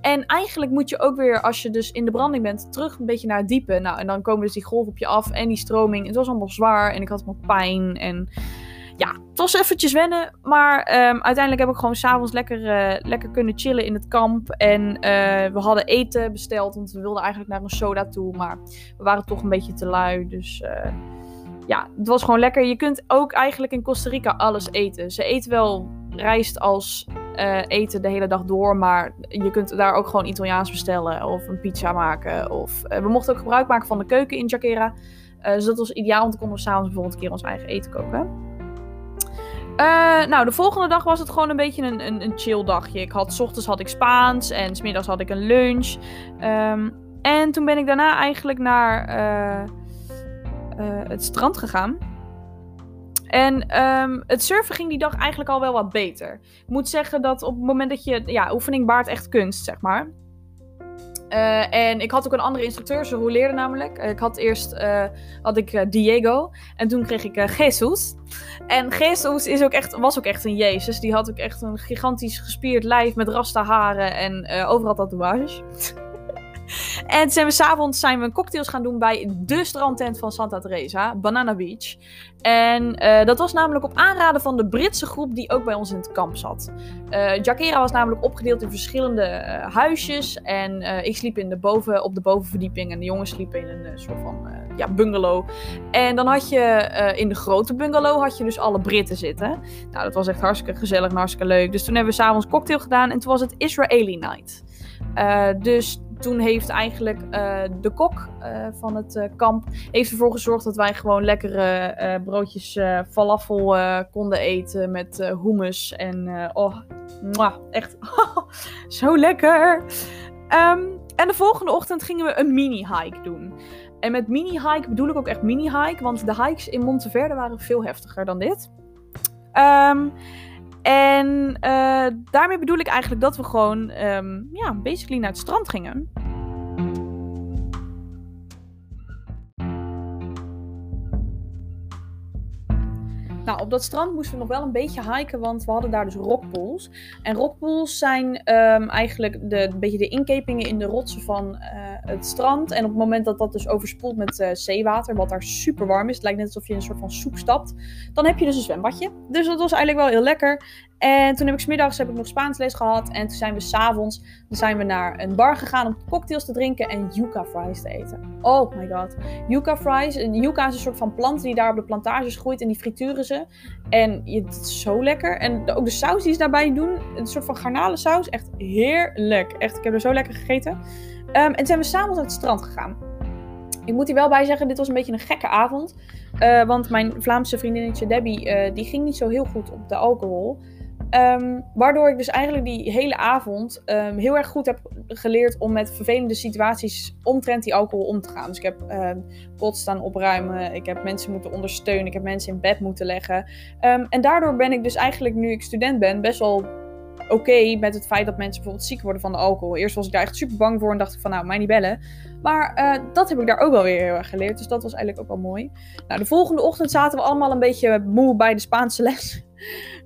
En eigenlijk moet je ook weer, als je dus in de branding bent, terug een beetje naar het diepe. Nou, en dan komen dus die golven op je af en die stroming. Het was allemaal zwaar en ik had wat pijn en ja, het was eventjes wennen. Maar um, uiteindelijk heb ik gewoon s'avonds lekker, uh, lekker kunnen chillen in het kamp. En uh, we hadden eten besteld, want we wilden eigenlijk naar een soda toe. Maar we waren toch een beetje te lui. Dus uh, ja, het was gewoon lekker. Je kunt ook eigenlijk in Costa Rica alles eten. Ze eten wel rijst als eten de hele dag door. Maar je kunt daar ook gewoon Italiaans bestellen. Of een pizza maken. Of, we mochten ook gebruik maken van de keuken in Jaquera. dus dat was ideaal, want dan konden we s'avonds bijvoorbeeld een keer ons eigen eten koken. Nou, de volgende dag was het gewoon een beetje een, een, een chill dagje. Ik had, s ochtends had ik Spaans en smiddags had ik een lunch. Um, en toen ben ik daarna eigenlijk naar het strand gegaan. En um, het surfen ging die dag eigenlijk al wel wat beter. Ik moet zeggen dat op het moment dat je... Ja, oefening baart echt kunst, zeg maar. Uh, en ik had ook een andere instructeur, ze roleerde namelijk. ik had eerst had ik, Diego en toen kreeg ik Jesus. En Jesus is ook echt, was ook echt een Jezus. Die had ook echt een gigantisch gespierd lijf met rasta haren en overal tatoeages. (laughs) en zijn we s'avonds zijn we cocktails gaan doen bij de strandtent van Santa Teresa, Banana Beach. En uh, dat was namelijk op aanraden van de Britse groep die ook bij ons in het kamp zat. Uh, was namelijk opgedeeld in verschillende uh, huisjes. En ik sliep in de boven, op de bovenverdieping en de jongens sliepen in een soort van ja, bungalow. En dan had je in de grote bungalow had je dus alle Britten zitten. Nou, dat was echt hartstikke gezellig en hartstikke leuk. Dus toen hebben we s'avonds cocktail gedaan en toen was het Israeli night. Dus toen heeft eigenlijk uh, de kok uh, van het kamp heeft ervoor gezorgd dat wij gewoon lekkere broodjes falafel konden eten met hummus. En oh, echt (laughs) zo lekker. Um, en de volgende ochtend gingen we een mini-hike doen. En met mini-hike bedoel ik ook echt mini-hike, want de hikes in Monteverde waren veel heftiger dan dit. Um, en uh, daarmee bedoel ik eigenlijk dat we gewoon, um, ja, basically naar het strand gingen. Nou, op dat strand moesten we nog wel een beetje hiken, want we hadden daar dus rockpools. En rockpools zijn um, eigenlijk de, een beetje de inkepingen in de rotsen van uh, het strand. En op het moment dat dat dus overspoelt met uh, zeewater, wat daar super warm is, het lijkt net alsof je in een soort van soep stapt, dan heb je dus een zwembadje. Dus dat was eigenlijk wel heel lekker. En toen heb ik smiddags heb ik nog Spaans les gehad. En toen zijn we s'avonds zijn we naar een bar gegaan om cocktails te drinken en yuca fries te eten. Oh my god. Yuca fries. Yuca is een soort van plant die daar op de plantages groeit en die frituren ze. En het is zo lekker. En ook de saus die ze daarbij doen, een soort van garnalensaus, echt heerlijk. Echt, ik heb er zo lekker gegeten. Um, en toen zijn we s'avonds naar het strand gegaan. Ik moet hier wel bij zeggen, dit was een beetje een gekke avond. Uh, want mijn Vlaamse vriendinnetje Debbie, uh, die ging niet zo heel goed op de alcohol. Ehm, waardoor ik dus eigenlijk die hele avond ehm, heel erg goed heb geleerd om met vervelende situaties omtrent die alcohol om te gaan. Dus ik heb uh, pot staan opruimen, ik heb mensen moeten ondersteunen, ik heb mensen in bed moeten leggen. en daardoor ben ik dus eigenlijk, nu ik student ben, best wel oké met het feit dat mensen bijvoorbeeld ziek worden van de alcohol. Eerst was ik daar echt super bang voor en dacht ik van nou, mij niet bellen. Maar uh, dat heb ik daar ook wel weer heel erg geleerd. Dus dat was eigenlijk ook wel mooi. Nou, de volgende ochtend zaten we allemaal een beetje moe bij de Spaanse les.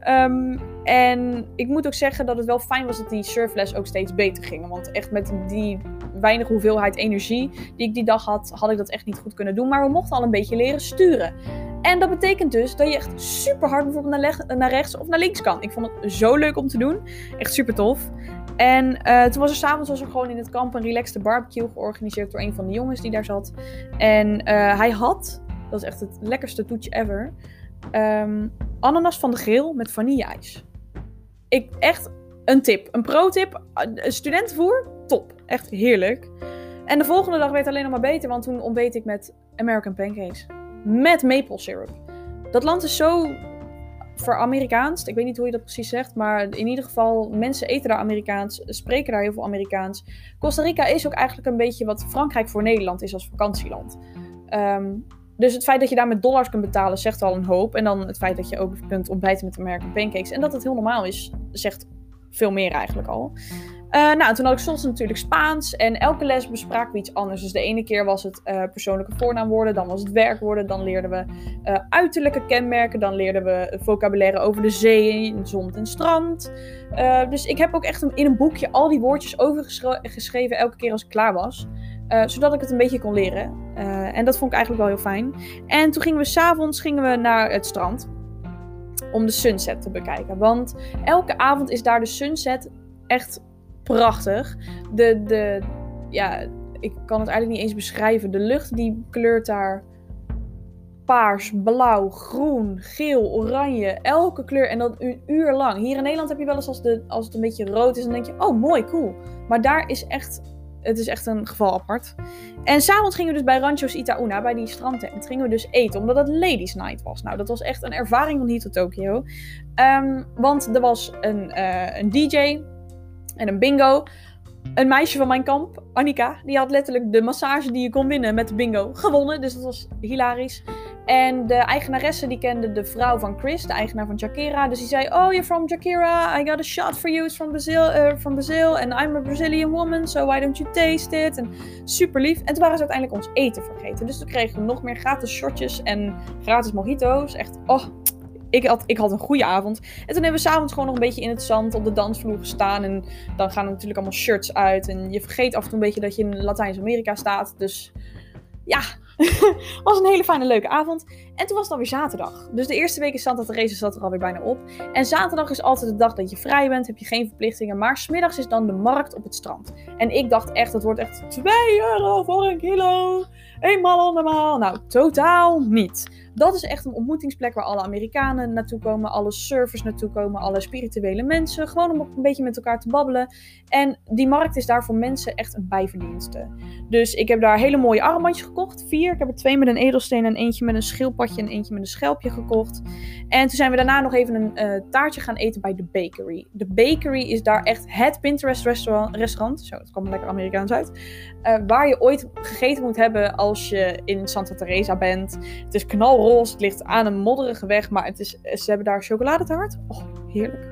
um, (laughs) en ik moet ook zeggen dat het wel fijn was dat die surfles ook steeds beter ging. Want echt met die weinige hoeveelheid energie die ik die dag had, had ik dat echt niet goed kunnen doen. Maar we mochten al een beetje leren sturen. En dat betekent dus dat je echt super hard bijvoorbeeld naar, naar rechts of naar links kan. Ik vond het zo leuk om te doen. Echt super tof. En uh, toen was er s'avonds was er gewoon in het kamp een relaxed barbecue georganiseerd door een van de jongens die daar zat. En uh, hij had, dat is echt het lekkerste toetje ever, um, ananas van de grill met vanille-ijs. Ik, echt een tip, een pro-tip. Studentenvoer, top. Echt heerlijk. En de volgende dag werd het alleen nog maar beter, want toen ontbeet ik met American pancakes met maple syrup. Dat land is zo ver-Amerikaans. Ik weet niet hoe je dat precies zegt, maar in ieder geval, mensen eten daar Amerikaans, spreken daar heel veel Amerikaans. Costa Rica is ook eigenlijk een beetje wat Frankrijk voor Nederland is als vakantieland. Ehm, dus het feit dat je daar met dollars kunt betalen, zegt al een hoop. En dan het feit dat je ook kunt ontbijten met American pancakes. En dat het heel normaal is, zegt veel meer eigenlijk al. Uh, nou, toen had ik soms natuurlijk Spaans. En elke les bespraken we iets anders. Dus de ene keer was het uh, persoonlijke voornaamwoorden. Dan was het werkwoorden. Dan leerden we uh, uiterlijke kenmerken. Dan leerden we vocabulaire over de zee, zon en strand. dus ik heb ook echt in een boekje al die woordjes overgeschreven. Elke keer als ik klaar was. zodat ik het een beetje kon leren. en dat vond ik eigenlijk wel heel fijn. En toen gingen we s'avonds naar het strand. Om de sunset te bekijken. Want elke avond is daar de sunset echt prachtig. De, de, ja, ik kan het eigenlijk niet eens beschrijven. De lucht die kleurt daar paars, blauw, groen, geel, oranje. Elke kleur en dat een uur lang. Hier in Nederland heb je wel eens als, de, als het een beetje rood is, dan denk je, oh mooi, cool. Maar daar is echt, het is echt een geval apart. En s'avonds gingen we dus bij Ranchos Itaúna, bij die strandtent, gingen we dus eten, omdat het Ladies Night was. Nou, dat was echt een ervaring van hier tot Tokio. Um, want er was een, uh, een DJ, en een bingo. Een meisje van mijn kamp, Annika, die had letterlijk de massage die je kon winnen met de bingo gewonnen. Dus dat was hilarisch. En de eigenaresse die kende de vrouw van Chris, de eigenaar van Shakira. Dus die zei, oh, you're from Shakira. I got a shot for you. It's from Brazil. Uh, from Brazil. And I'm a Brazilian woman. So why don't you taste it? En super lief. En toen waren ze uiteindelijk ons eten vergeten. Dus toen kregen we nog meer gratis shotjes en gratis mojito's. Echt, oh, ik had, ik had een goede avond. En toen hebben we s'avonds gewoon nog een beetje in het zand op de dansvloer gestaan. En dan gaan er natuurlijk allemaal shirts uit. En je vergeet af en toe een beetje dat je in Latijns-Amerika staat. Dus ja, (laughs) was een hele fijne, leuke avond. En toen was het alweer zaterdag. Dus de eerste week in Santa Teresa zat er alweer bijna op. En zaterdag is altijd de dag dat je vrij bent, heb je geen verplichtingen. Maar smiddags is dan de markt op het strand. En ik dacht echt, het wordt echt 2 euro voor een kilo. Eenmaal andermaal. Nou, totaal niet. Dat is echt een ontmoetingsplek waar alle Amerikanen naartoe komen, alle surfers naartoe komen, alle spirituele mensen. Gewoon om een beetje met elkaar te babbelen. En die markt is daar voor mensen echt een bijverdienste. Dus ik heb daar hele mooie armbandjes gekocht. Vier. Ik heb er twee met een edelsteen en eentje met een schildpadje en eentje met een schelpje gekocht. En toen zijn we daarna nog even een uh, taartje gaan eten bij de bakery. De bakery is daar echt het Pinterest restaurant. restaurant zo, het kwam lekker Amerikaans uit. Uh, waar je ooit gegeten moet hebben als je in Santa Teresa bent. Het is het ligt aan een modderige weg, maar het is, ze hebben daar chocoladetaart. Oh, heerlijk.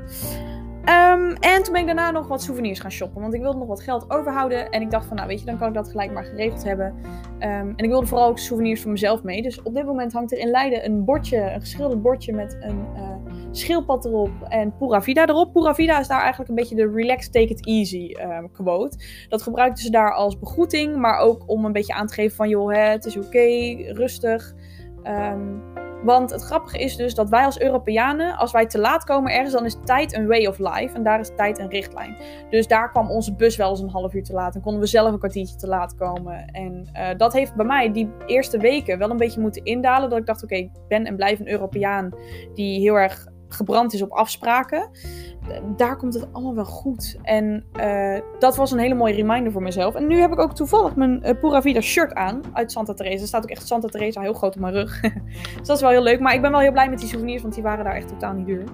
Um, en toen ben ik daarna nog wat souvenirs gaan shoppen. Want ik wilde nog wat geld overhouden. En ik dacht van, nou weet je, dan kan ik dat gelijk maar geregeld hebben. Um, en ik wilde vooral ook souvenirs voor mezelf mee. Dus op dit moment hangt er in Leiden een bordje, een geschilderd bordje met een uh, schildpad erop en Pura Vida erop. Pura Vida is daar eigenlijk een beetje de relax, take it easy um, quote. Dat gebruikten ze daar als begroeting, maar ook om een beetje aan te geven van, joh, hè, het is oké, rustig. Um, want het grappige is dus dat wij als Europeanen, als wij te laat komen ergens, dan is tijd een way of life. En daar is tijd een richtlijn. Dus daar kwam onze bus wel eens een half uur te laat. En konden we zelf een kwartiertje te laat komen. En uh, dat heeft bij mij die eerste weken wel een beetje moeten indalen. Dat ik dacht, oké, ik ben en blijf een Europeaan die heel erg gebrand is op afspraken. Daar komt het allemaal wel goed. En uh, dat was een hele mooie reminder voor mezelf. En nu heb ik ook toevallig mijn uh, Pura Vida shirt aan uit Santa Teresa. Er staat ook echt Santa Teresa heel groot op mijn rug. (laughs) dus dat is wel heel leuk. Maar ik ben wel heel blij met die souvenirs, want die waren daar echt totaal niet duur.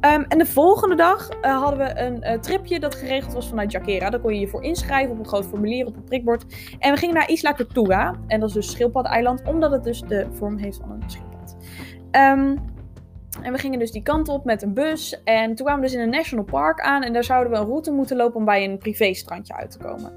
Ehm, en de volgende dag eh, hadden we een tripje dat geregeld was vanuit Jakera. Daar kon je je voor inschrijven op een groot formulier op een prikbord. En we gingen naar Isla Tortuga. En dat is dus schildpad-eiland, omdat het dus de vorm heeft van een schildpad. Um, en we gingen dus die kant op met een bus. En toen kwamen we dus in een national park aan. En daar zouden we een route moeten lopen om bij een privéstrandje uit te komen.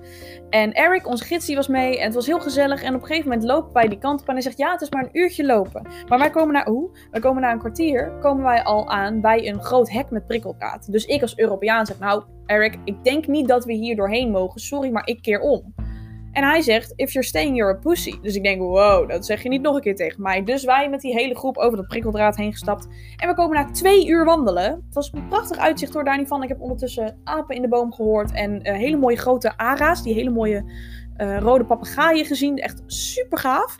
En Eric, onze gids, die was mee. En het was heel gezellig. En op een gegeven moment lopen wij die kant op. En hij zegt, ja, het is maar een uurtje lopen. Maar wij komen naar, hoe? Wij komen na een kwartier, komen wij al aan bij een groot hek met prikkeldraad. Dus ik als Europeaan zeg, nou, Eric, ik denk niet dat we hier doorheen mogen. Sorry, maar ik keer om. En hij zegt, if you're staying, you're a pussy. Dus ik denk, wow, dat zeg je niet nog een keer tegen mij. Dus wij met die hele groep over dat prikkeldraad heen gestapt. En we komen na twee uur wandelen. Het was een prachtig uitzicht hoor, daar niet van. Ik heb ondertussen apen in de boom gehoord. En uh, hele mooie grote ara's, die hele mooie uh, rode papegaaien gezien. Echt super gaaf.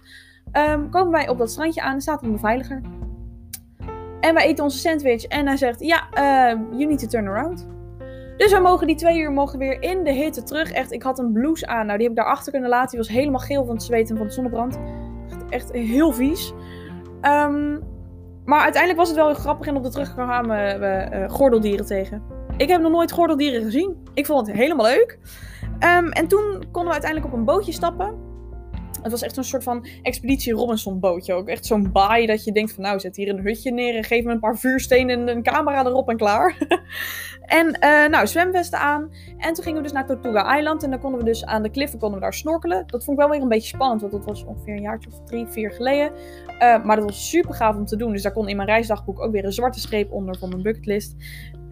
Um, komen wij op dat strandje aan en staat een beveiliger. En wij eten onze sandwich. En hij zegt, ja, uh, you need to turn around. Dus we mogen die twee uur mogen weer in de hitte terug. Echt, ik had een blouse aan. Nou, die heb ik daarachter kunnen laten. Die was helemaal geel van het zweten en van de zonnebrand. Echt, echt heel vies. Um, maar uiteindelijk was het wel heel grappig. En op de terug kwamen we uh, gordeldieren tegen. Ik heb nog nooit gordeldieren gezien. Ik vond het helemaal leuk. Um, en toen konden we uiteindelijk op een bootje stappen. Het was echt een soort van Expeditie Robinson bootje. Ook echt zo'n baai dat je denkt van nou, zet hier een hutje neer en geef me een paar vuurstenen en een camera erop en klaar. (laughs) en uh, nou, zwemvesten aan. En toen gingen we dus naar Tortuga Island en dan konden we dus aan de kliffen konden we daar snorkelen. Dat vond ik wel weer een beetje spannend, want dat was ongeveer een jaartje of drie, vier geleden. Uh, maar dat was super gaaf om te doen. Dus daar kon in mijn reisdagboek ook weer een zwarte streep onder van mijn bucketlist.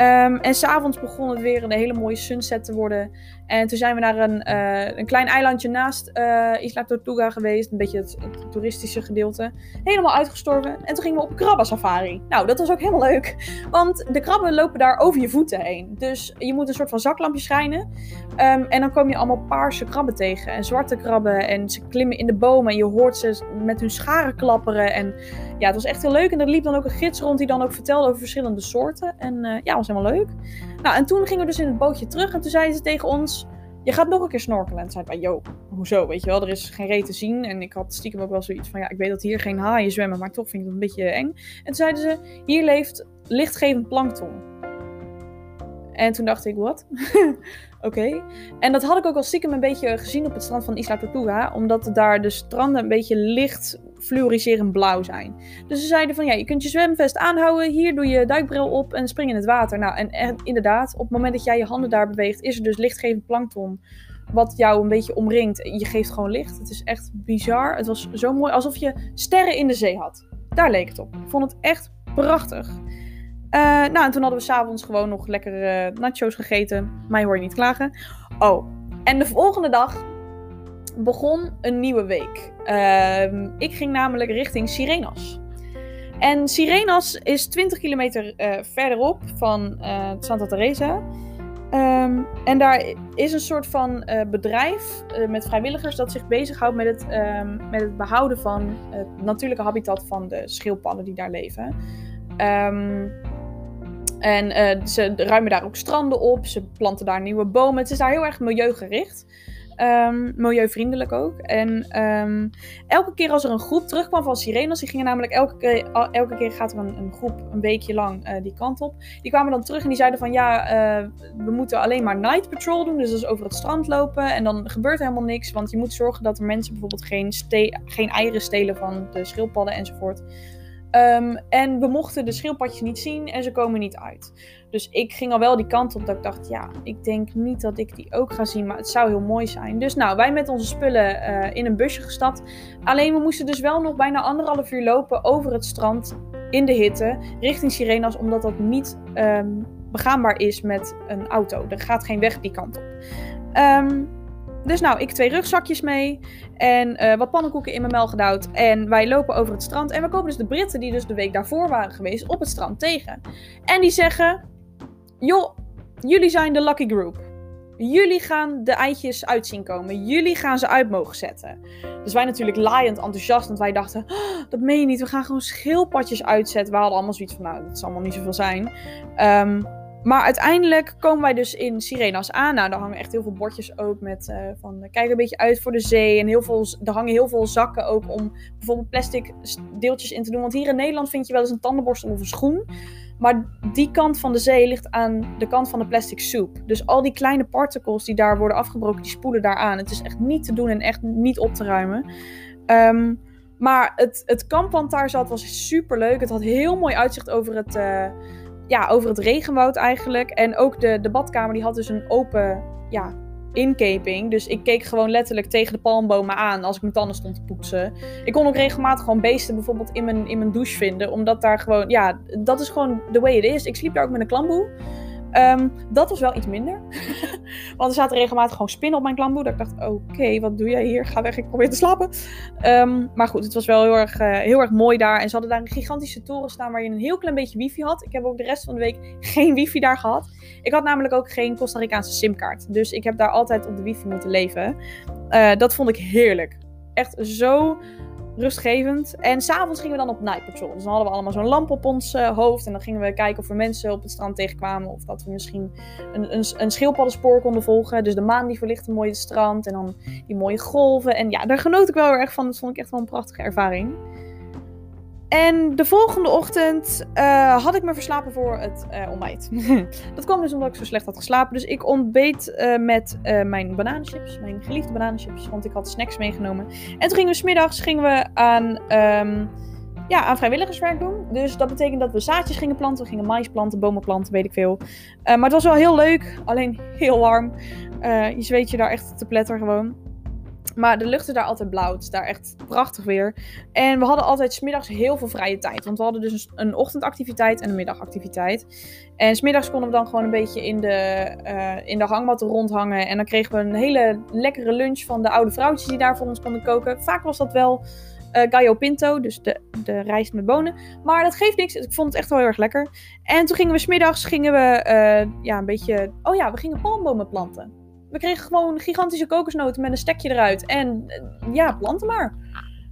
Um, en s'avonds begon het weer een hele mooie sunset te worden. En toen zijn we naar een, uh, een klein eilandje naast uh, Isla Tortuga geweest. Een beetje het, het, toeristische gedeelte. Helemaal uitgestorven. En toen gingen we op krabba safari. Nou, dat was ook helemaal leuk. Want de krabben lopen daar over je voeten heen. Dus je moet een soort van zaklampje schijnen. Um, en dan kom je allemaal paarse krabben tegen. En zwarte krabben. En ze klimmen in de bomen. En je hoort ze met hun scharen klapperen. En ja, het was echt heel leuk. En er liep dan ook een gids rond die dan ook vertelde over verschillende soorten. En uh, ja, was helemaal leuk. Nou, en toen gingen we dus in het bootje terug. En toen zeiden ze tegen ons: Je gaat nog een keer snorkelen. En zeiden wij: Yo, hoezo? Weet je wel, er is geen reet te zien. En ik had stiekem ook wel zoiets van: Ja, ik weet dat hier geen haaien zwemmen. Maar toch vind ik het een beetje eng. En toen zeiden ze: Hier leeft lichtgevend plankton. En toen dacht ik: Wat? (laughs) Oké. En dat had ik ook al stiekem een beetje gezien op het strand van Isla Tortuga. Omdat daar de stranden een beetje licht fluoriserend blauw zijn. Dus ze zeiden van ja, je kunt je zwemvest aanhouden. Hier doe je duikbril op en spring in het water. Nou, en, en inderdaad, op het moment dat jij je handen daar beweegt, is er dus lichtgevend plankton. Wat jou een beetje omringt. Je geeft gewoon licht. Het is echt bizar. Het was zo mooi. Alsof je sterren in de zee had. Daar leek het op. Ik vond het echt prachtig. Uh, nou, en toen hadden we s'avonds gewoon nog lekker uh, nachos gegeten. Mij hoor je niet klagen. Oh, en de volgende dag begon een nieuwe week. Uh, ik ging namelijk richting Sirenas. En Sirenas is 20 kilometer uh, verderop van Santa Teresa. Um, en daar is een soort van bedrijf met vrijwilligers dat zich bezighoudt met het, um, met het behouden van het natuurlijke habitat van de schildpadden die daar leven. Um, en uh, ze ruimen daar ook stranden op. Ze planten daar nieuwe bomen. Het is daar heel erg milieugericht. Um, milieuvriendelijk ook. En um, elke keer als er een groep terugkwam van sirenes, die gingen namelijk elke keer, elke keer gaat er een, een groep een weekje lang uh, die kant op. Die kwamen dan terug en die zeiden van ja, uh, we moeten alleen maar night patrol doen. Dus dat is over het strand lopen. En dan gebeurt helemaal niks. Want je moet zorgen dat er mensen bijvoorbeeld geen, geen eieren stelen van de schildpadden enzovoort. Um, en we mochten de schildpadjes niet zien en ze komen niet uit. Dus ik ging al wel die kant op dat ik dacht, ja, ik denk niet dat ik die ook ga zien, maar het zou heel mooi zijn. Dus nou, wij met onze spullen uh, in een busje gestapt. Alleen we moesten dus wel nog bijna anderhalf uur lopen over het strand in de hitte richting Sirenas, omdat dat niet um, begaanbaar is met een auto. Er gaat geen weg die kant op. Um, dus nou, ik twee rugzakjes mee en uh, wat pannenkoeken in mijn mel gedouwd. En wij lopen over het strand. En we komen dus de Britten, die dus de week daarvoor waren geweest, op het strand tegen. En die zeggen: Joh, jullie zijn de lucky group. Jullie gaan de eitjes uit zien komen. Jullie gaan ze uit mogen zetten. Dus wij natuurlijk laaiend enthousiast. Want wij dachten, oh, dat meen je niet. We gaan gewoon schildpadjes uitzetten. We hadden allemaal zoiets van, nou, dat zal allemaal niet zoveel zijn. Um, maar uiteindelijk komen wij dus in Sirenas aan. Nou, daar hangen echt heel veel bordjes ook met uh, van kijk een beetje uit voor de zee. En heel veel, er hangen heel veel zakken ook om bijvoorbeeld plastic deeltjes in te doen. Want hier in Nederland vind je wel eens een tandenborstel of een schoen. Maar die kant van de zee ligt aan de kant van de plastic soep. Dus al die kleine particles die daar worden afgebroken, die spoelen daar aan. Het is echt niet te doen en echt niet op te ruimen. Um, maar het, het kamp wat daar zat was super leuk. Het had heel mooi uitzicht over het, uh, ja, over het regenwoud eigenlijk. En ook de, badkamer die had dus een open ja, inkeping. Dus ik keek gewoon letterlijk tegen de palmbomen aan als ik mijn tanden stond te poetsen. Ik kon ook regelmatig gewoon beesten bijvoorbeeld in mijn, in mijn douche vinden. Omdat daar gewoon, ja, dat is gewoon the way it is. Ik sliep daar ook met een klamboe. Um, dat was wel iets minder. (laughs) Want er zaten regelmatig gewoon spinnen op mijn klamboe. Ik dacht, oké, wat doe jij hier? Ga weg, ik probeer te slapen. Um, maar goed, het was wel heel erg, uh, heel erg mooi daar. En ze hadden daar een gigantische toren staan waar je een heel klein beetje wifi had. Ik heb ook de rest van de week (laughs) geen wifi daar gehad. Ik had namelijk ook geen Costa Ricaanse simkaart. Dus ik heb daar altijd op de wifi moeten leven. Uh, dat vond ik heerlijk. Echt zo rustgevend. En s'avonds gingen we dan op night patrol. Dus dan hadden we allemaal zo'n lamp op ons uh, hoofd. En dan gingen we kijken of we mensen op het strand tegenkwamen. Of dat we misschien een, een, een schildpaddenspoor konden volgen. Dus de maan die verlichtte mooi het strand. En dan die mooie golven. En ja, daar genoot ik wel heel erg van. Dat vond ik echt wel een prachtige ervaring. En de volgende ochtend uh, had ik me verslapen voor het uh, ontbijt. (laughs) dat kwam dus omdat ik zo slecht had geslapen. Dus ik ontbeet uh, met mijn bananenchips, mijn geliefde bananenchips, want ik had snacks meegenomen. En toen gingen we smiddags gingen we aan, um, ja, aan vrijwilligerswerk doen. Dus dat betekent dat we zaadjes gingen planten. We gingen mais planten, bomen planten, weet ik veel. maar het was wel heel leuk, alleen heel warm. je zweet je daar echt te pletter gewoon. Maar de lucht is daar altijd blauw. Het is daar echt prachtig weer. En we hadden altijd smiddags heel veel vrije tijd. Want we hadden dus een, ochtendactiviteit en een middagactiviteit. En smiddags konden we dan gewoon een beetje in de, uh, in de rondhangen. En dan kregen we een hele lekkere lunch van de oude vrouwtjes die daar voor ons konden koken. Vaak was dat wel uh, gallo pinto, dus de, de rijst met bonen. Maar dat geeft niks. Ik vond het echt wel heel erg lekker. En toen gingen we smiddags gingen we, uh, ja, een beetje... Oh ja, we gingen palmbomen planten. We kregen gewoon gigantische kokosnoten met een stekje eruit. En eh, ja, planten maar.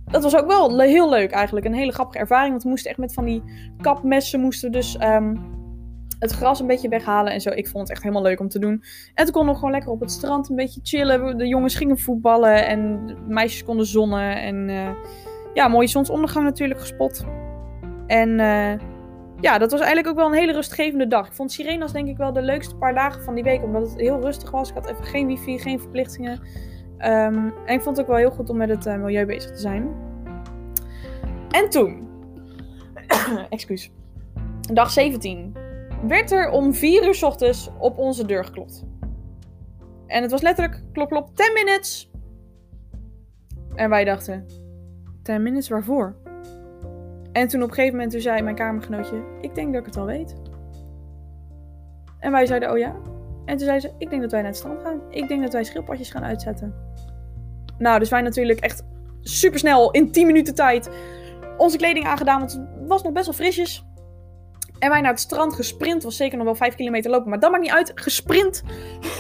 Dat was ook wel heel leuk eigenlijk. Een hele grappige ervaring. Want we moesten echt met van die kapmessen moesten dus um, het gras een beetje weghalen en zo. Ik vond het echt helemaal leuk om te doen. En toen konden we gewoon lekker op het strand een beetje chillen. De jongens gingen voetballen en meisjes konden zonnen. En uh, ja, mooie zonsondergang natuurlijk gespot. En... Uh, ja, dat was eigenlijk ook wel een hele rustgevende dag. Ik vond Sirenas denk ik wel de leukste paar dagen van die week. Omdat het heel rustig was. Ik had even geen wifi, geen verplichtingen. Um, en ik vond het ook wel heel goed om met het uh, milieu bezig te zijn. En toen... (coughs) excuus. Dag 17. Werd er om 4 uur s ochtends op onze deur geklopt. En het was letterlijk klop klop 10 minutes. En wij dachten... 10 minutes waarvoor? En toen op een gegeven moment zei mijn kamergenootje, ik denk dat ik het al weet. En wij zeiden, oh ja? En toen zei ze, ik denk dat wij naar het strand gaan. Ik denk dat wij schildpadjes gaan uitzetten. Nou, dus wij natuurlijk echt super snel in 10 minuten tijd onze kleding aangedaan, want het was nog best wel frisjes. En wij naar het strand gesprint. Was zeker nog wel 5 kilometer lopen. Maar dat maakt niet uit. Gesprint.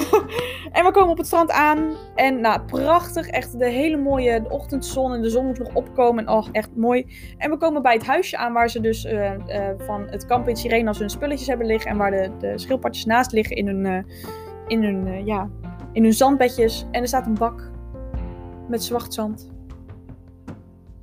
(laughs) en we komen op het strand aan. En nou, prachtig. Echt de hele mooie ochtendzon. En de zon moet nog opkomen. En oh, echt mooi. En we komen bij het huisje aan waar ze dus uh, uh, van het kamp in Sirenas hun spulletjes hebben liggen. En waar de, de schildpadjes naast liggen in hun, uh, in hun, ja, in hun zandbedjes. En er staat een bak met zwart zand.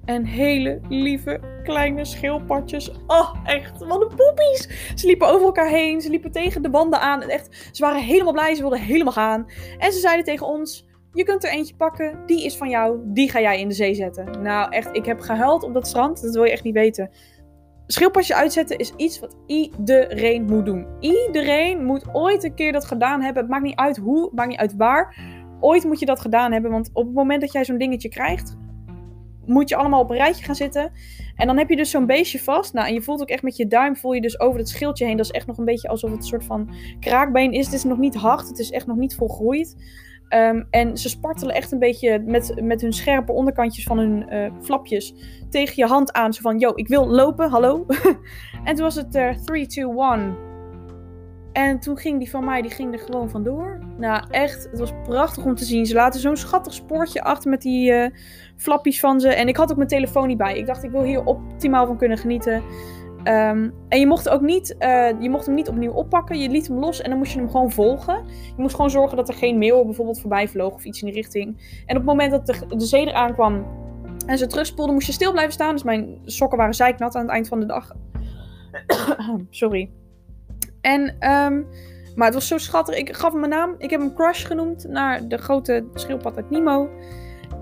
En hele lieve kleine schildpadjes. Oh, echt. Wat een poepies. Ze liepen over elkaar heen. Ze liepen tegen de wanden aan. Echt, ze waren helemaal blij. Ze wilden helemaal gaan. En ze zeiden tegen ons: Je kunt er eentje pakken. Die is van jou. Die ga jij in de zee zetten. Nou, echt. Ik heb gehuild op dat strand. Dat wil je echt niet weten. Schildpadjes uitzetten is iets wat iedereen moet doen. Iedereen moet ooit een keer dat gedaan hebben. Het maakt niet uit hoe, het maakt niet uit waar. Ooit moet je dat gedaan hebben. Want op het moment dat jij zo'n dingetje krijgt, moet je allemaal op een rijtje gaan zitten. En dan heb je dus zo'n beestje vast. Nou, en je voelt ook echt met je duim, voel je dus over het schildje heen. Dat is echt nog een beetje alsof het een soort van kraakbeen is. Het is nog niet hard, het is echt nog niet volgroeid. Um, en ze spartelen echt een beetje met, met hun scherpe onderkantjes van hun uh, flapjes tegen je hand aan. Zo van, yo, ik wil lopen, hallo. (laughs) en toen was het 3, 2, 1. En toen ging die van mij, die ging er gewoon vandoor. Nou, echt, het was prachtig om te zien. Ze laten zo'n schattig spoortje achter met die uh, flappies van ze. En ik had ook mijn telefoon niet bij. Ik dacht, ik wil hier optimaal van kunnen genieten. Ehm, en je mocht, ook niet, eh, je mocht hem niet opnieuw oppakken. Je liet hem los en dan moest je hem gewoon volgen. Je moest gewoon zorgen dat er geen mail bijvoorbeeld voorbij vloog of iets in die richting. En op het moment dat de, de zee kwam en ze terugspoelde, moest je stil blijven staan. Dus mijn sokken waren zeiknat aan het eind van de dag. (coughs) Sorry. En, um, maar het was zo schattig. Ik gaf hem mijn naam. Ik heb hem Crush genoemd naar de grote schildpad uit Nemo.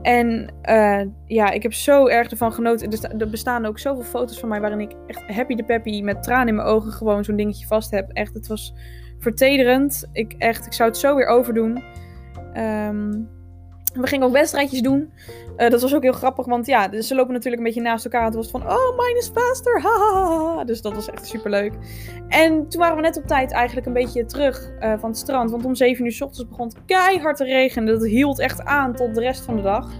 En uh, ja, ik heb zo erg ervan genoten. Er bestaan ook zoveel foto's van mij waarin ik echt happy de peppy met tranen in mijn ogen gewoon zo'n dingetje vast heb. Echt, het was vertederend. Ik, echt, ik zou het zo weer overdoen. Um, we gingen ook wedstrijdjes doen. Uh, dat was ook heel grappig, want ja, dus ze lopen natuurlijk een beetje naast elkaar. Het was van, oh, mine is faster, ha, Dus dat was echt super leuk. En toen waren we net op tijd eigenlijk een beetje terug uh, van het strand. Want om 7 uur s ochtends begon het keihard te regenen. Dat hield echt aan tot de rest van de dag.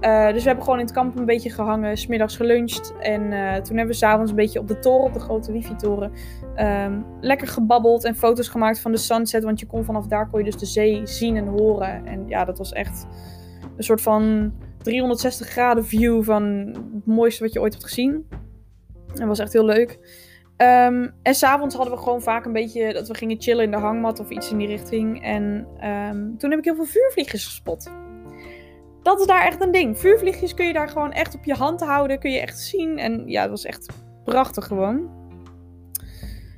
Uh, dus we hebben gewoon in het kamp een beetje gehangen, smiddags geluncht. En toen hebben we s'avonds een beetje op de toren, op de grote wifi-toren, um, lekker gebabbeld en foto's gemaakt van de sunset. Want je kon vanaf daar kon je dus de zee zien en horen. En ja, dat was echt een soort van 360 graden view van het mooiste wat je ooit hebt gezien. Dat was echt heel leuk. Um, en s'avonds hadden we gewoon vaak een beetje dat we gingen chillen in de hangmat of iets in die richting. En um, toen heb ik heel veel vuurvliegjes gespot. Dat is daar echt een ding. Vuurvliegjes kun je daar gewoon echt op je hand houden. Kun je echt zien. En ja, het was echt prachtig gewoon.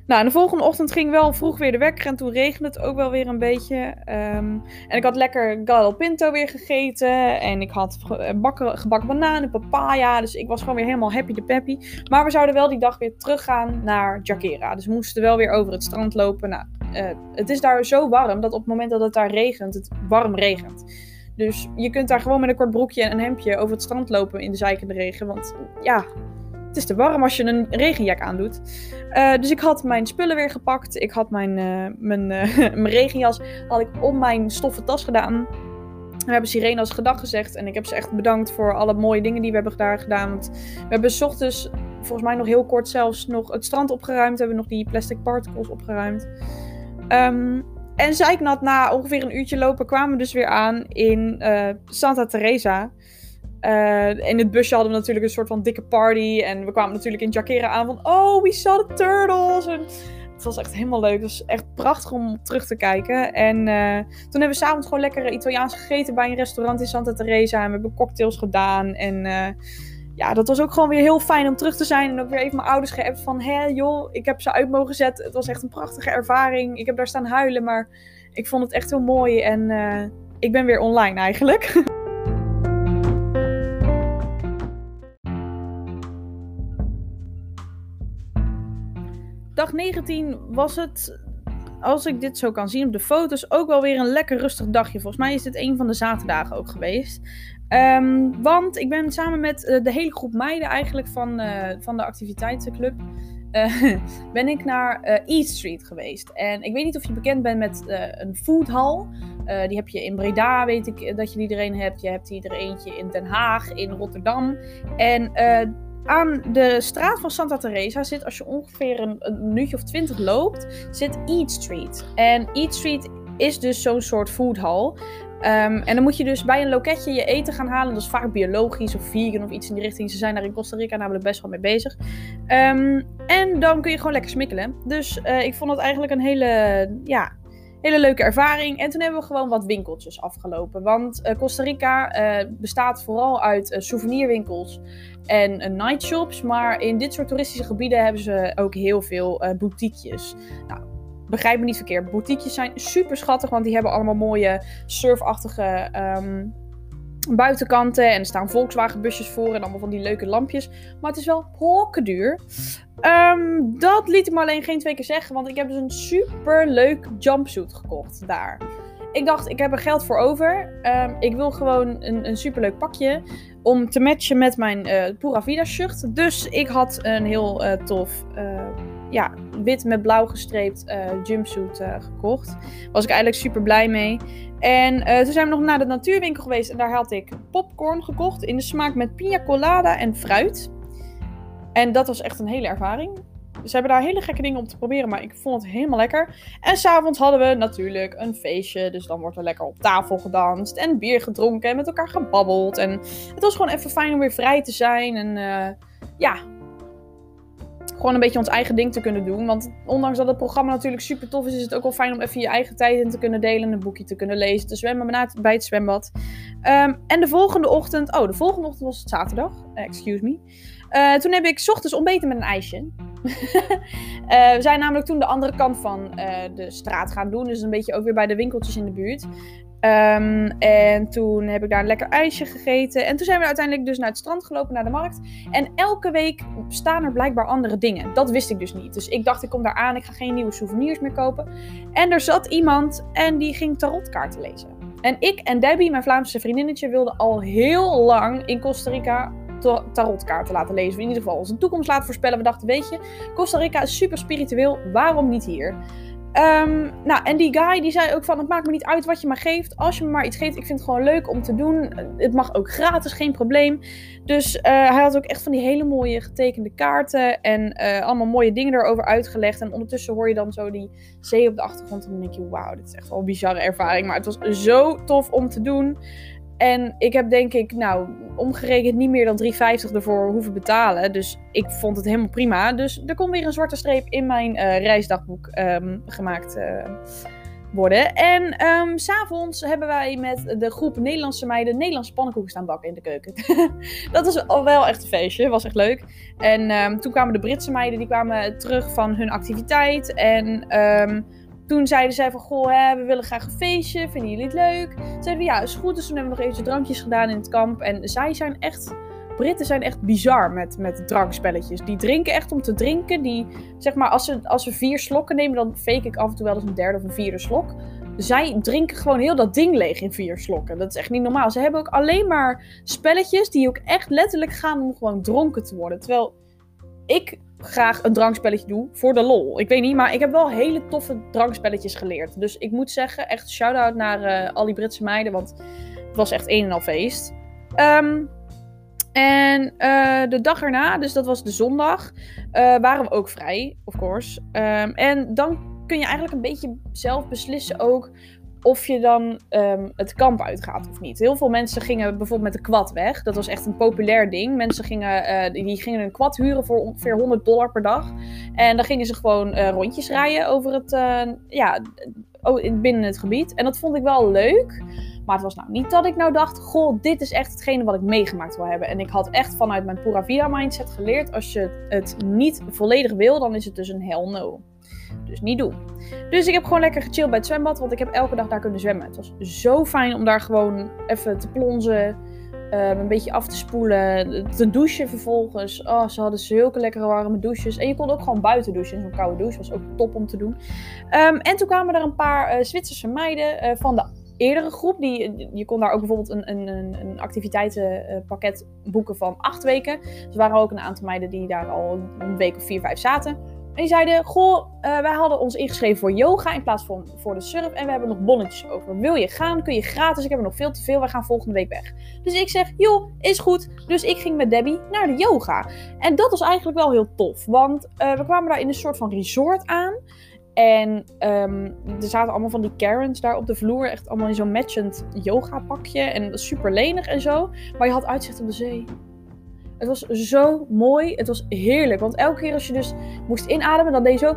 Nou, de volgende ochtend ging wel vroeg weer de wekker en toen regende het ook wel weer een beetje. Um, en ik had lekker gallo pinto weer gegeten en ik had bakken, gebakken bananen, papaya. Dus ik was gewoon weer helemaal happy de peppy. Maar we zouden wel die dag weer teruggaan naar Jakera. Dus we moesten wel weer over het strand lopen. Nou, uh, het is daar zo warm dat op het moment dat het daar regent, het warm regent. Dus je kunt daar gewoon met een kort broekje en een hemdje over het strand lopen in de zijkende regen. Want ja, het is te warm als je een regenjak aandoet. Uh, dus ik had mijn spullen weer gepakt. Ik had mijn, uh, mijn, uh, (laughs) mijn regenjas had ik om mijn stoffen tas gedaan. We hebben Sirene als gedag gezegd. En ik heb ze echt bedankt voor alle mooie dingen die we hebben daar gedaan. Want we hebben s ochtends, volgens mij nog heel kort zelfs, nog het strand opgeruimd. We hebben nog die plastic particles opgeruimd. Um, en zeiknat na ongeveer een uurtje lopen kwamen we dus weer aan in Santa Teresa. Uh, in het busje hadden we natuurlijk een soort van dikke party. En we kwamen natuurlijk in Jakera aan van... Oh, we saw the turtles! En het was echt helemaal leuk. Het was echt prachtig om terug te kijken. En uh, toen hebben we s'avonds gewoon lekker Italiaans gegeten bij een restaurant in Santa Teresa. En we hebben cocktails gedaan. En ja, dat was ook gewoon weer heel fijn om terug te zijn. En ook weer even mijn ouders geappt van... Hé joh, ik heb ze uit mogen zetten. Het was echt een prachtige ervaring. Ik heb daar staan huilen, maar ik vond het echt heel mooi. En ik ben weer online eigenlijk. (laughs) Dag 19 was het, als ik dit zo kan zien op de foto's, ook wel weer een lekker rustig dagje. Volgens mij is dit een van de zaterdagen ook geweest. Um, want ik ben samen met uh, de hele groep meiden eigenlijk van, uh, van de activiteitenclub... Uh, (laughs) ben ik naar East Street geweest. En ik weet niet of je bekend bent met een foodhall. die heb je in Breda, weet ik dat je die er een hebt. Je hebt hier er eentje in Den Haag, in Rotterdam. En aan de straat van Santa Teresa zit, als je ongeveer een, een minuutje of twintig loopt, zit Eat Street. En Eat Street is dus zo'n soort foodhall. Um, en dan moet je dus bij een loketje je eten gaan halen. Dat is vaak biologisch of vegan of iets in die richting. Ze zijn daar in Costa Rica namelijk best wel mee bezig. Um, en dan kun je gewoon lekker smikkelen. Dus uh, ik vond het eigenlijk een hele, ja, hele leuke ervaring. En toen hebben we gewoon wat winkeltjes afgelopen. Want uh, Costa Rica uh, bestaat vooral uit souvenirwinkels en uh, nightshops. Maar in dit soort toeristische gebieden hebben ze ook heel veel boutiquejes. Nou, begrijp me niet verkeerd. Boutiquejes zijn super schattig, want die hebben allemaal mooie surfachtige um, buitenkanten. En er staan Volkswagen busjes voor en allemaal van die leuke lampjes. Maar het is wel duur. Um, dat liet ik me alleen geen twee keer zeggen, want ik heb dus een super leuk jumpsuit gekocht daar. Ik dacht, ik heb er geld voor over. Um, ik wil gewoon een, een superleuk pakje om te matchen met mijn uh, Pura Vida shirt. Dus ik had een heel uh, tof, uh, ja, wit met blauw gestreept jumpsuit gekocht. Was ik eigenlijk super blij mee. En toen zijn we nog naar de natuurwinkel geweest en daar had ik popcorn gekocht in de smaak met pina colada en fruit. En dat was echt een hele ervaring. Ze hebben daar hele gekke dingen om te proberen, maar ik vond het helemaal lekker. En s'avonds hadden we natuurlijk een feestje. Dus dan wordt er lekker op tafel gedanst en bier gedronken en met elkaar gebabbeld. En het was gewoon even fijn om weer vrij te zijn. En uh, ja, gewoon een beetje ons eigen ding te kunnen doen. Want ondanks dat het programma natuurlijk super tof is, is het ook wel fijn om even je eigen tijd in te kunnen delen. Een boekje te kunnen lezen, te zwemmen bij het zwembad. Ehm, en de volgende ochtend, oh, de volgende ochtend was het zaterdag. excuse me. Uh, toen heb ik ochtends ontbeten met een ijsje. uh, (laughs) we zijn namelijk toen de andere kant van uh, de straat gaan doen. Dus een beetje ook weer bij de winkeltjes in de buurt. Um, en toen heb ik daar een lekker ijsje gegeten. En toen zijn we uiteindelijk dus naar het strand gelopen, naar de markt. En elke week staan er blijkbaar andere dingen. Dat wist ik dus niet. Dus ik dacht, ik kom daar aan, ik ga geen nieuwe souvenirs meer kopen. En er zat iemand en die ging tarotkaarten lezen. En ik en Debbie, mijn Vlaamse vriendinnetje, wilden al heel lang in Costa Rica tarotkaarten laten lezen. In ieder geval onze toekomst laten voorspellen. We dachten, weet je, Costa Rica is super spiritueel. Waarom niet hier? Um, nou, en die guy die zei ook van, het maakt me niet uit wat je maar geeft. Als je me maar iets geeft, ik vind het gewoon leuk om te doen. Het mag ook gratis, geen probleem. Dus uh, hij had ook echt van die hele mooie getekende kaarten. En uh, allemaal mooie dingen erover uitgelegd. En ondertussen hoor je dan zo die zee op de achtergrond. En dan denk je, wauw, dit is echt wel een bizarre ervaring. Maar het was zo tof om te doen. En ik heb denk ik, nou, omgerekend niet meer dan 3,50 ervoor hoeven betalen. Dus ik vond het helemaal prima. Dus er kon weer een zwarte streep in mijn uh, reisdagboek um, gemaakt uh, worden. En um, ehm, s'avonds hebben wij met de groep Nederlandse meiden Nederlandse pannenkoeken staan bakken in de keuken. (laughs) dat is al wel echt een feestje, was echt leuk. En um, toen kwamen de Britse meiden, die kwamen terug van hun activiteit. En toen zeiden zij van, goh, hè, we willen graag een feestje, vinden jullie het leuk? Zeiden we, ja, is goed. Dus toen hebben we nog even drankjes gedaan in het kamp. En zij zijn echt, Britten zijn echt bizar met, met drankspelletjes. Die drinken echt om te drinken. Die, zeg maar, als ze, als ze vier slokken nemen, dan fake ik af en toe wel eens een derde of een vierde slok. Zij drinken gewoon heel dat ding leeg in vier slokken. Dat is echt niet normaal. Ze hebben ook alleen maar spelletjes die ook echt letterlijk gaan om gewoon dronken te worden. Terwijl ik graag een drankspelletje doe voor de lol. Ik weet niet, maar ik heb wel hele toffe drankspelletjes geleerd. Dus ik moet zeggen, echt shout-out naar uh, al die Britse meiden, want het was echt een en al feest. Um, en uh, de dag erna, dus dat was de zondag, uh, waren we ook vrij, of course. Um, en dan kun je eigenlijk een beetje zelf beslissen ook of je dan um, het kamp uitgaat of niet. Heel veel mensen gingen bijvoorbeeld met de quad weg. Dat was echt een populair ding. Mensen gingen, uh, die gingen een quad huren voor ongeveer 100 dollar per dag. En dan gingen ze gewoon uh, rondjes rijden over het, uh, ja, binnen het gebied. En dat vond ik wel leuk. Maar het was nou niet dat ik nou dacht, goh, dit is echt hetgene wat ik meegemaakt wil hebben. En ik had echt vanuit mijn Pura Vida mindset geleerd, als je het niet volledig wil, dan is het dus een hell no. Dus niet doen. Dus ik heb gewoon lekker gechilled bij het zwembad, want ik heb elke dag daar kunnen zwemmen. Het was zo fijn om daar gewoon even te plonzen, uh, een beetje af te spoelen, te douchen vervolgens. Oh, ze hadden zulke lekkere warme douches. En je kon ook gewoon buiten douchen. Zo'n koude douche was ook top om te doen. Um, en toen kwamen er een paar uh, Zwitserse meiden uh, van de eerdere groep. Die, je kon daar ook bijvoorbeeld een, een, een activiteitenpakket boeken van acht weken. Er waren ook een aantal meiden die daar al een week of vier, vijf zaten. En die zeiden, goh, uh, wij hadden ons ingeschreven voor yoga in plaats van voor de surf. En we hebben nog bonnetjes over. Wil je gaan? Kun je gratis? Ik heb er nog veel te veel. Wij gaan volgende week weg. Dus ik zeg, joh, is goed. Dus ik ging met Debbie naar de yoga. En dat was eigenlijk wel heel tof. Want uh, we kwamen daar in een soort van resort aan. En um, er zaten allemaal van die Karens daar op de vloer. Echt allemaal in zo'n matchend yoga pakje. En super lenig en zo. Maar je had uitzicht op de zee. Het was zo mooi. Het was heerlijk. Want elke keer als je dus moest inademen, dan deed je zo.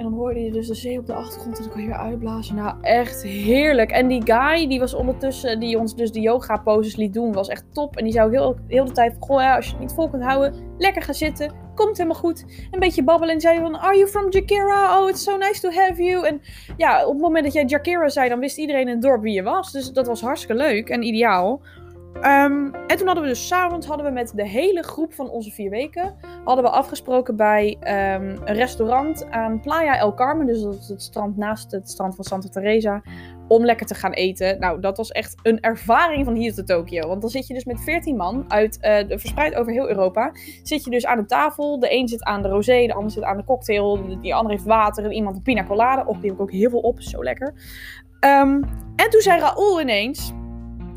En dan hoorde je dus de zee op de achtergrond en dan kon je weer uitblazen. Nou, echt heerlijk. En die guy, die was ondertussen, die ons dus de yoga poses liet doen, was echt top. En die zou heel, heel de tijd van, goh als je het niet vol kunt houden, lekker gaan zitten. Komt helemaal goed. Een beetje babbelen en zei van, are you from Jakira? Oh, it's so nice to have you. En ja, op het moment dat jij Jakira zei, dan wist iedereen in het dorp wie je was. Dus dat was hartstikke leuk en ideaal. Um, en toen hadden we dus s'avonds hadden we met de hele groep van onze vier weken hadden we afgesproken bij um, een restaurant aan Playa El Carmen, dus dat is het strand naast het strand van Santa Teresa, om lekker te gaan eten. Nou, dat was echt een ervaring van hier te Tokio, want dan zit je dus met 14 man uit uh, verspreid over heel Europa, zit je dus aan de tafel. De een zit aan de rosé, de ander zit aan de cocktail, die ander heeft water en iemand een pina colada. Och, die heb ik ook heel veel op, zo lekker. Um, en toen zei Raoul ineens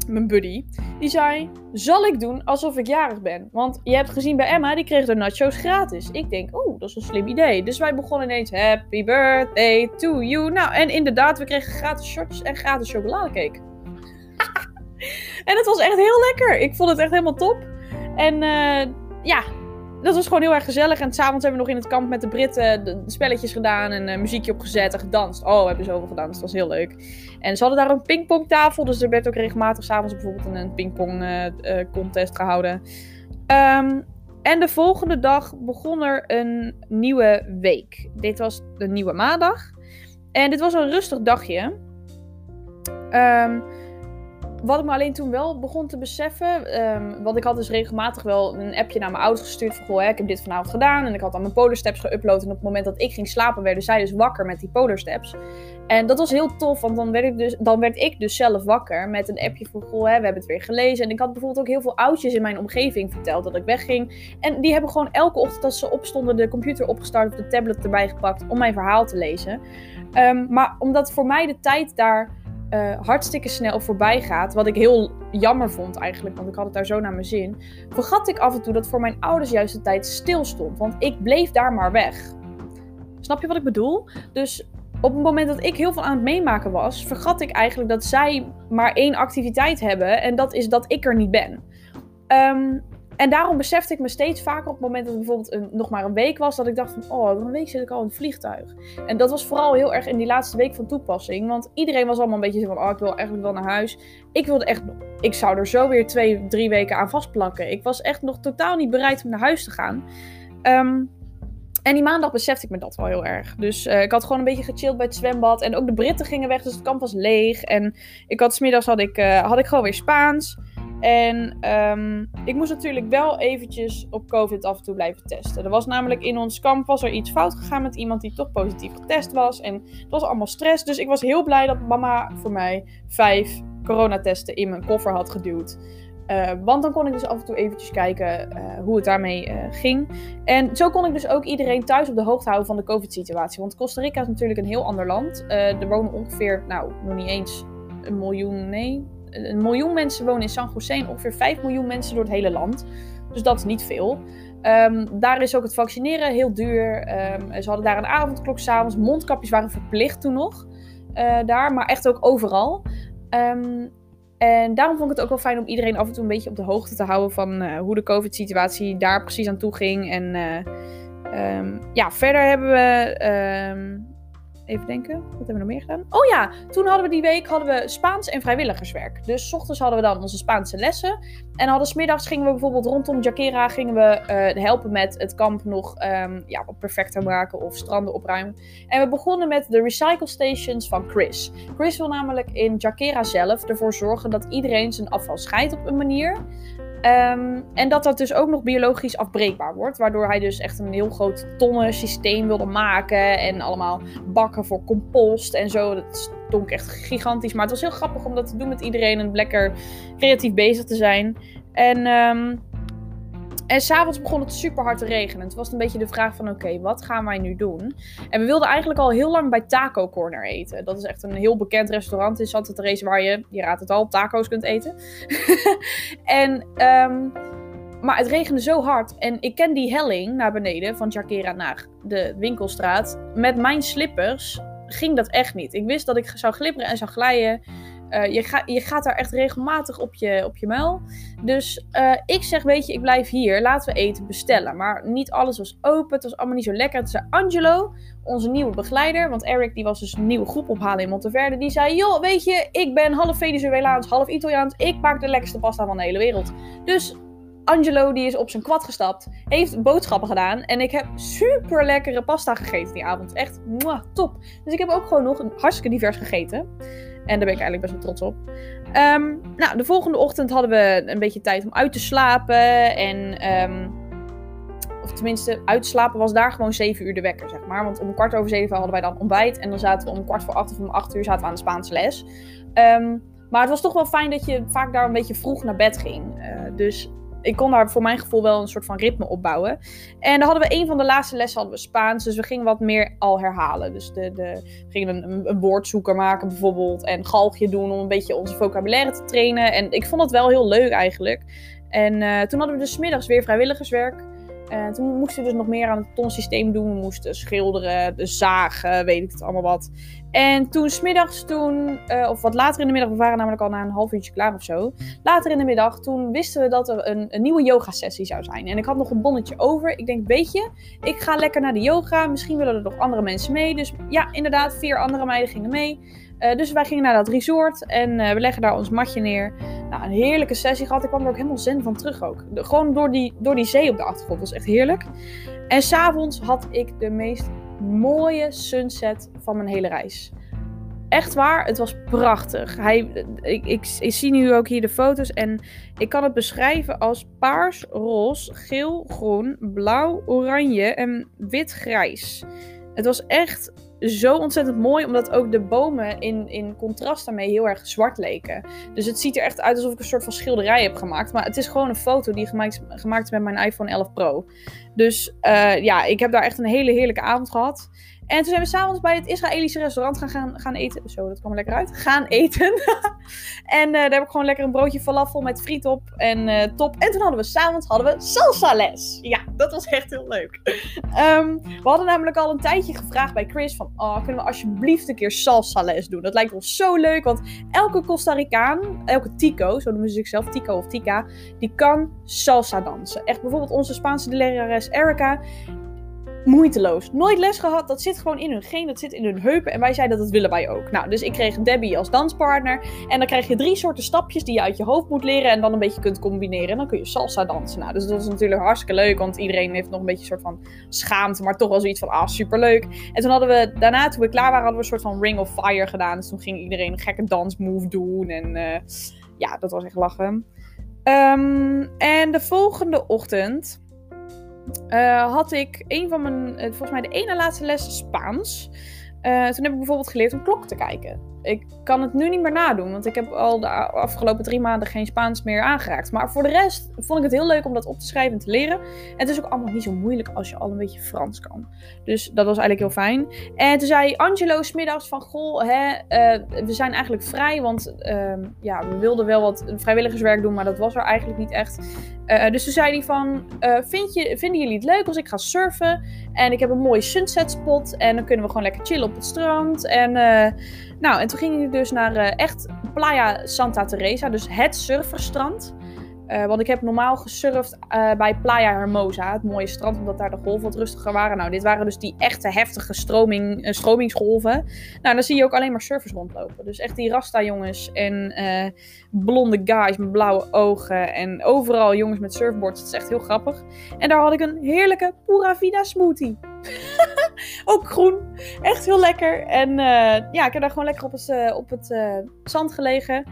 mijn buddy, die zei: Zal ik doen alsof ik jarig ben? Want je hebt gezien bij Emma, die kreeg de nachos gratis. Ik denk: Oh, dat is een slim idee. Dus wij begonnen ineens: Happy birthday to you. Nou, en inderdaad, we kregen gratis shortjes en gratis chocoladecake. (laughs) en het was echt heel lekker. Ik vond het echt helemaal top. En uh, ja, dat was gewoon heel erg gezellig. En s'avonds hebben we nog in het kamp met de Britten de spelletjes gedaan en uh, muziekje opgezet en gedanst. Oh, we hebben zoveel gedanst. Dat was heel leuk. En ze hadden daar een pingpongtafel. Dus er werd ook regelmatig s'avonds bijvoorbeeld een, pingpong uh, contest gehouden. Um, en de volgende dag begon er een nieuwe week. Dit was de nieuwe maandag. En dit was een rustig dagje. Um, wat ik me alleen toen wel begon te beseffen. Um, want ik had dus regelmatig wel een appje naar mijn ouders gestuurd. Van goh, hè, ik heb dit vanavond gedaan. En ik had aan mijn polarsteps geüpload. En op het moment dat ik ging slapen, werden zij dus wakker met die polarsteps. En dat was heel tof, want dan werd, ik dus, dan werd ik dus zelf wakker met een appje van goh, hè, we hebben het weer gelezen. En ik had bijvoorbeeld ook heel veel oudjes in mijn omgeving verteld dat ik wegging. En die hebben gewoon elke ochtend als ze opstonden de computer opgestart of de tablet erbij gepakt om mijn verhaal te lezen. Um, maar omdat voor mij de tijd daar uh, hartstikke snel voorbij gaat. Wat ik heel jammer vond eigenlijk, want ik had het daar zo naar mijn zin. Vergat ik af en toe dat voor mijn ouders juist de tijd stil stond. Want ik bleef daar maar weg. Snap je wat ik bedoel? Dus op het moment dat ik heel veel aan het meemaken was, vergat ik eigenlijk dat zij maar één activiteit hebben. En dat is dat ik er niet ben. Um, en daarom besefte ik me steeds vaker op het moment dat het bijvoorbeeld een, nog maar een week was, dat ik dacht van, oh, een week zit ik al in het vliegtuig. En dat was vooral heel erg in die laatste week van toepassing, want iedereen was allemaal een beetje zo van, oh, ik wil eigenlijk wel naar huis. Ik wilde echt, ik zou er zo weer twee, drie weken aan vastplakken. Ik was echt nog totaal niet bereid om naar huis te gaan. Um, en die maandag besefte ik me dat wel heel erg. Dus uh, ik had gewoon een beetje gechilled bij het zwembad. En ook de Britten gingen weg, dus het kamp was leeg. En ik had smiddags had ik, uh, had ik gewoon weer Spaans. En um, ik moest natuurlijk wel eventjes op COVID af en toe blijven testen. Er was namelijk in ons kamp was er iets fout gegaan met iemand die toch positief getest was. En het was allemaal stress. Dus ik was heel blij dat mama voor mij vijf coronatesten in mijn koffer had geduwd. Uh, want dan kon ik dus af en toe eventjes kijken uh, hoe het daarmee uh, ging. En zo kon ik dus ook iedereen thuis op de hoogte houden van de COVID-situatie. Want Costa Rica is natuurlijk een heel ander land. er wonen ongeveer, nou, nog niet eens een miljoen, nee, een miljoen mensen wonen in San José ongeveer 5 miljoen mensen door het hele land. Dus dat is niet veel. Um, daar is ook het vaccineren heel duur. Um, ze hadden daar een avondklok s'avonds. Mondkapjes waren verplicht toen nog. Uh, daar, maar echt ook overal. Um, en daarom vond ik het ook wel fijn om iedereen af en toe een beetje op de hoogte te houden van uh, hoe de COVID-situatie daar precies aan toe ging. En uh, ja, verder hebben we Even denken, wat hebben we nog meer gedaan? Oh ja, toen hadden we die week hadden we Spaans en vrijwilligerswerk. Dus s ochtends hadden we dan onze Spaanse lessen. En hadden smiddags gingen we bijvoorbeeld rondom Jaquera gingen we uh, helpen met het kamp nog um, ja, wat perfecter maken of stranden opruimen. En we begonnen met de recycle stations van Chris. Chris wil namelijk in Jaquera zelf ervoor zorgen dat iedereen zijn afval scheidt op een manier. Um, en dat dat dus ook nog biologisch afbreekbaar wordt. Waardoor hij dus echt een heel groot tonnen systeem wilde maken. En allemaal bakken voor compost en zo. Dat stonk echt gigantisch. Maar het was heel grappig om dat te doen met iedereen. En lekker creatief bezig te zijn. En um, en s'avonds begon het super hard te regenen. Het was een beetje de vraag van oké, wat gaan wij nu doen? En we wilden eigenlijk al heel lang bij Taco Corner eten. Dat is echt een heel bekend restaurant in Santa Teresa waar je, je raadt het al, taco's kunt eten. (laughs) en, um, maar het regende zo hard. En ik ken die helling naar beneden van Jaquera naar de winkelstraat. Met mijn slippers ging dat echt niet. Ik wist dat ik zou glibberen en zou glijden. Uh, je, je gaat daar echt regelmatig op je, op je muil. Dus uh, ik zeg, weet je, ik blijf hier. Laten we eten bestellen. Maar niet alles was open. Het was allemaal niet zo lekker. Het zei Angelo, onze nieuwe begeleider. Want Eric die was dus een nieuwe groep ophalen in Monteverde. Die zei, joh, weet je, ik ben half Venezuelaans, half Italiaans. Ik maak de lekkerste pasta van de hele wereld. Dus Angelo die is op zijn kwad gestapt, heeft boodschappen gedaan en ik heb super lekkere pasta gegeten die avond. Echt mwah, top. Dus ik heb ook gewoon nog hartstikke divers gegeten. En daar ben ik eigenlijk best wel trots op. Um, nou, de volgende ochtend hadden we een beetje tijd om uit te slapen. En, um, of tenminste, uit te slapen was daar gewoon 7 uur de wekker, zeg maar. Want om kwart over zeven hadden wij dan ontbijt. En dan zaten we om kwart voor acht of om acht uur zaten we aan de Spaanse les. Um, maar het was toch wel fijn dat je vaak daar een beetje vroeg naar bed ging. Uh, dus ik kon daar voor mijn gevoel wel een soort van ritme opbouwen. En dan hadden we een van de laatste lessen hadden we Spaans. Dus we gingen wat meer al herhalen. Dus de, de, we gingen een, een woordzoeker maken bijvoorbeeld. En galgje doen om een beetje onze vocabulaire te trainen. En ik vond dat wel heel leuk eigenlijk. En uh, toen hadden we dus middags weer vrijwilligerswerk. Uh, toen moesten we dus nog meer aan het tonsysteem doen. We moesten schilderen, de zagen, weet ik het allemaal wat. En toen smiddags, toen, uh, of wat later in de middag, we waren namelijk al na een half uurtje klaar of zo. Later in de middag, toen wisten we dat er een, een nieuwe yoga sessie zou zijn. En ik had nog een bonnetje over. Ik denk, weet je, ik ga lekker naar de yoga. Misschien willen er nog andere mensen mee. Dus ja, inderdaad, vier andere meiden gingen mee. Uh, dus wij gingen naar dat resort en uh, we leggen daar ons matje neer. Nou, een heerlijke sessie gehad. Ik kwam er ook helemaal zen van terug ook. Gewoon door die, door die zee op de achtergrond. Dat was echt heerlijk. En s'avonds had ik de meest mooie sunset van mijn hele reis. Echt waar, het was prachtig. Hij, ik, ik, zie nu ook hier de foto's en ik kan het beschrijven als paars, roze, geel, groen, blauw, oranje en wit-grijs. Het was echt zo ontzettend mooi, omdat ook de bomen in, in contrast daarmee heel erg zwart leken. Dus het ziet er echt uit alsof ik een soort van schilderij heb gemaakt. Maar het is gewoon een foto die gemaakt, gemaakt is met mijn iPhone 11 Pro. Dus uh, ja, ik heb daar echt een hele heerlijke avond gehad. En toen zijn we s'avonds bij het Israëlische restaurant gaan, gaan, eten. Zo, dat kwam er lekker uit. Gaan eten. (laughs) en uh, daar heb ik gewoon lekker een broodje falafel met friet op. En uh, top. En toen hadden we s'avonds hadden we salsa les. Ja, dat was echt heel leuk. Um, we hadden namelijk al een tijdje gevraagd bij Chris van... Oh, kunnen we alsjeblieft een keer salsa les doen? Dat lijkt ons zo leuk. Want elke Costa Ricaan, elke Tico, zo noemen ze zichzelf, Tico of Tica... Die kan salsa dansen. Echt bijvoorbeeld onze Spaanse lerares Erica moeiteloos. Nooit les gehad. Dat zit gewoon in hun geen. Dat zit in hun heupen. En wij zeiden dat willen wij ook. Nou, dus ik kreeg Debbie als danspartner. En dan krijg je drie soorten stapjes die je uit je hoofd moet leren. En dan een beetje kunt combineren. En dan kun je salsa dansen. Nou, dus dat is natuurlijk hartstikke leuk. Want iedereen heeft nog een beetje een soort van schaamte. Maar toch wel zoiets van, ah, superleuk. En toen hadden we, daarna toen we klaar waren, hadden we een soort van Ring of Fire gedaan. Dus toen ging iedereen een gekke dansmove doen. En uh, ja, dat was echt lachen. Um, en de volgende ochtend uh, had ik een van mijn, uh, volgens mij de ene laatste les Spaans. Uh, toen heb ik bijvoorbeeld geleerd om klok te kijken. Ik kan het nu niet meer nadoen, want ik heb al de afgelopen drie maanden geen Spaans meer aangeraakt. Maar voor de rest vond ik het heel leuk om dat op te schrijven en te leren. En het is ook allemaal niet zo moeilijk als je al een beetje Frans kan. Dus dat was eigenlijk heel fijn. En toen zei Angelo smiddags van, goh, hè, uh, we zijn eigenlijk vrij, want uh, ja, we wilden wel wat vrijwilligerswerk doen, maar dat was er eigenlijk niet echt. Uh, dus toen zei hij van, uh, vind je, vinden jullie het leuk als ik ga surfen? En ik heb een mooie sunset spot en dan kunnen we gewoon lekker chillen op het strand. En nou, en toen ging ik dus naar uh, echt Playa Santa Teresa, dus het surferstrand. Uh, want ik heb normaal gesurfd uh, bij Playa Hermosa, het mooie strand, omdat daar de golven wat rustiger waren. Nou, dit waren dus die echte heftige stroming, uh, stromingsgolven. Nou, dan zie je ook alleen maar surfers rondlopen. Dus echt die Rasta-jongens en blonde guys met blauwe ogen. En overal jongens met surfboards. Dat is echt heel grappig. En daar had ik een heerlijke Pura Vida smoothie. (laughs) ook groen. Echt heel lekker. En ja, ik heb daar gewoon lekker op op het zand gelegen.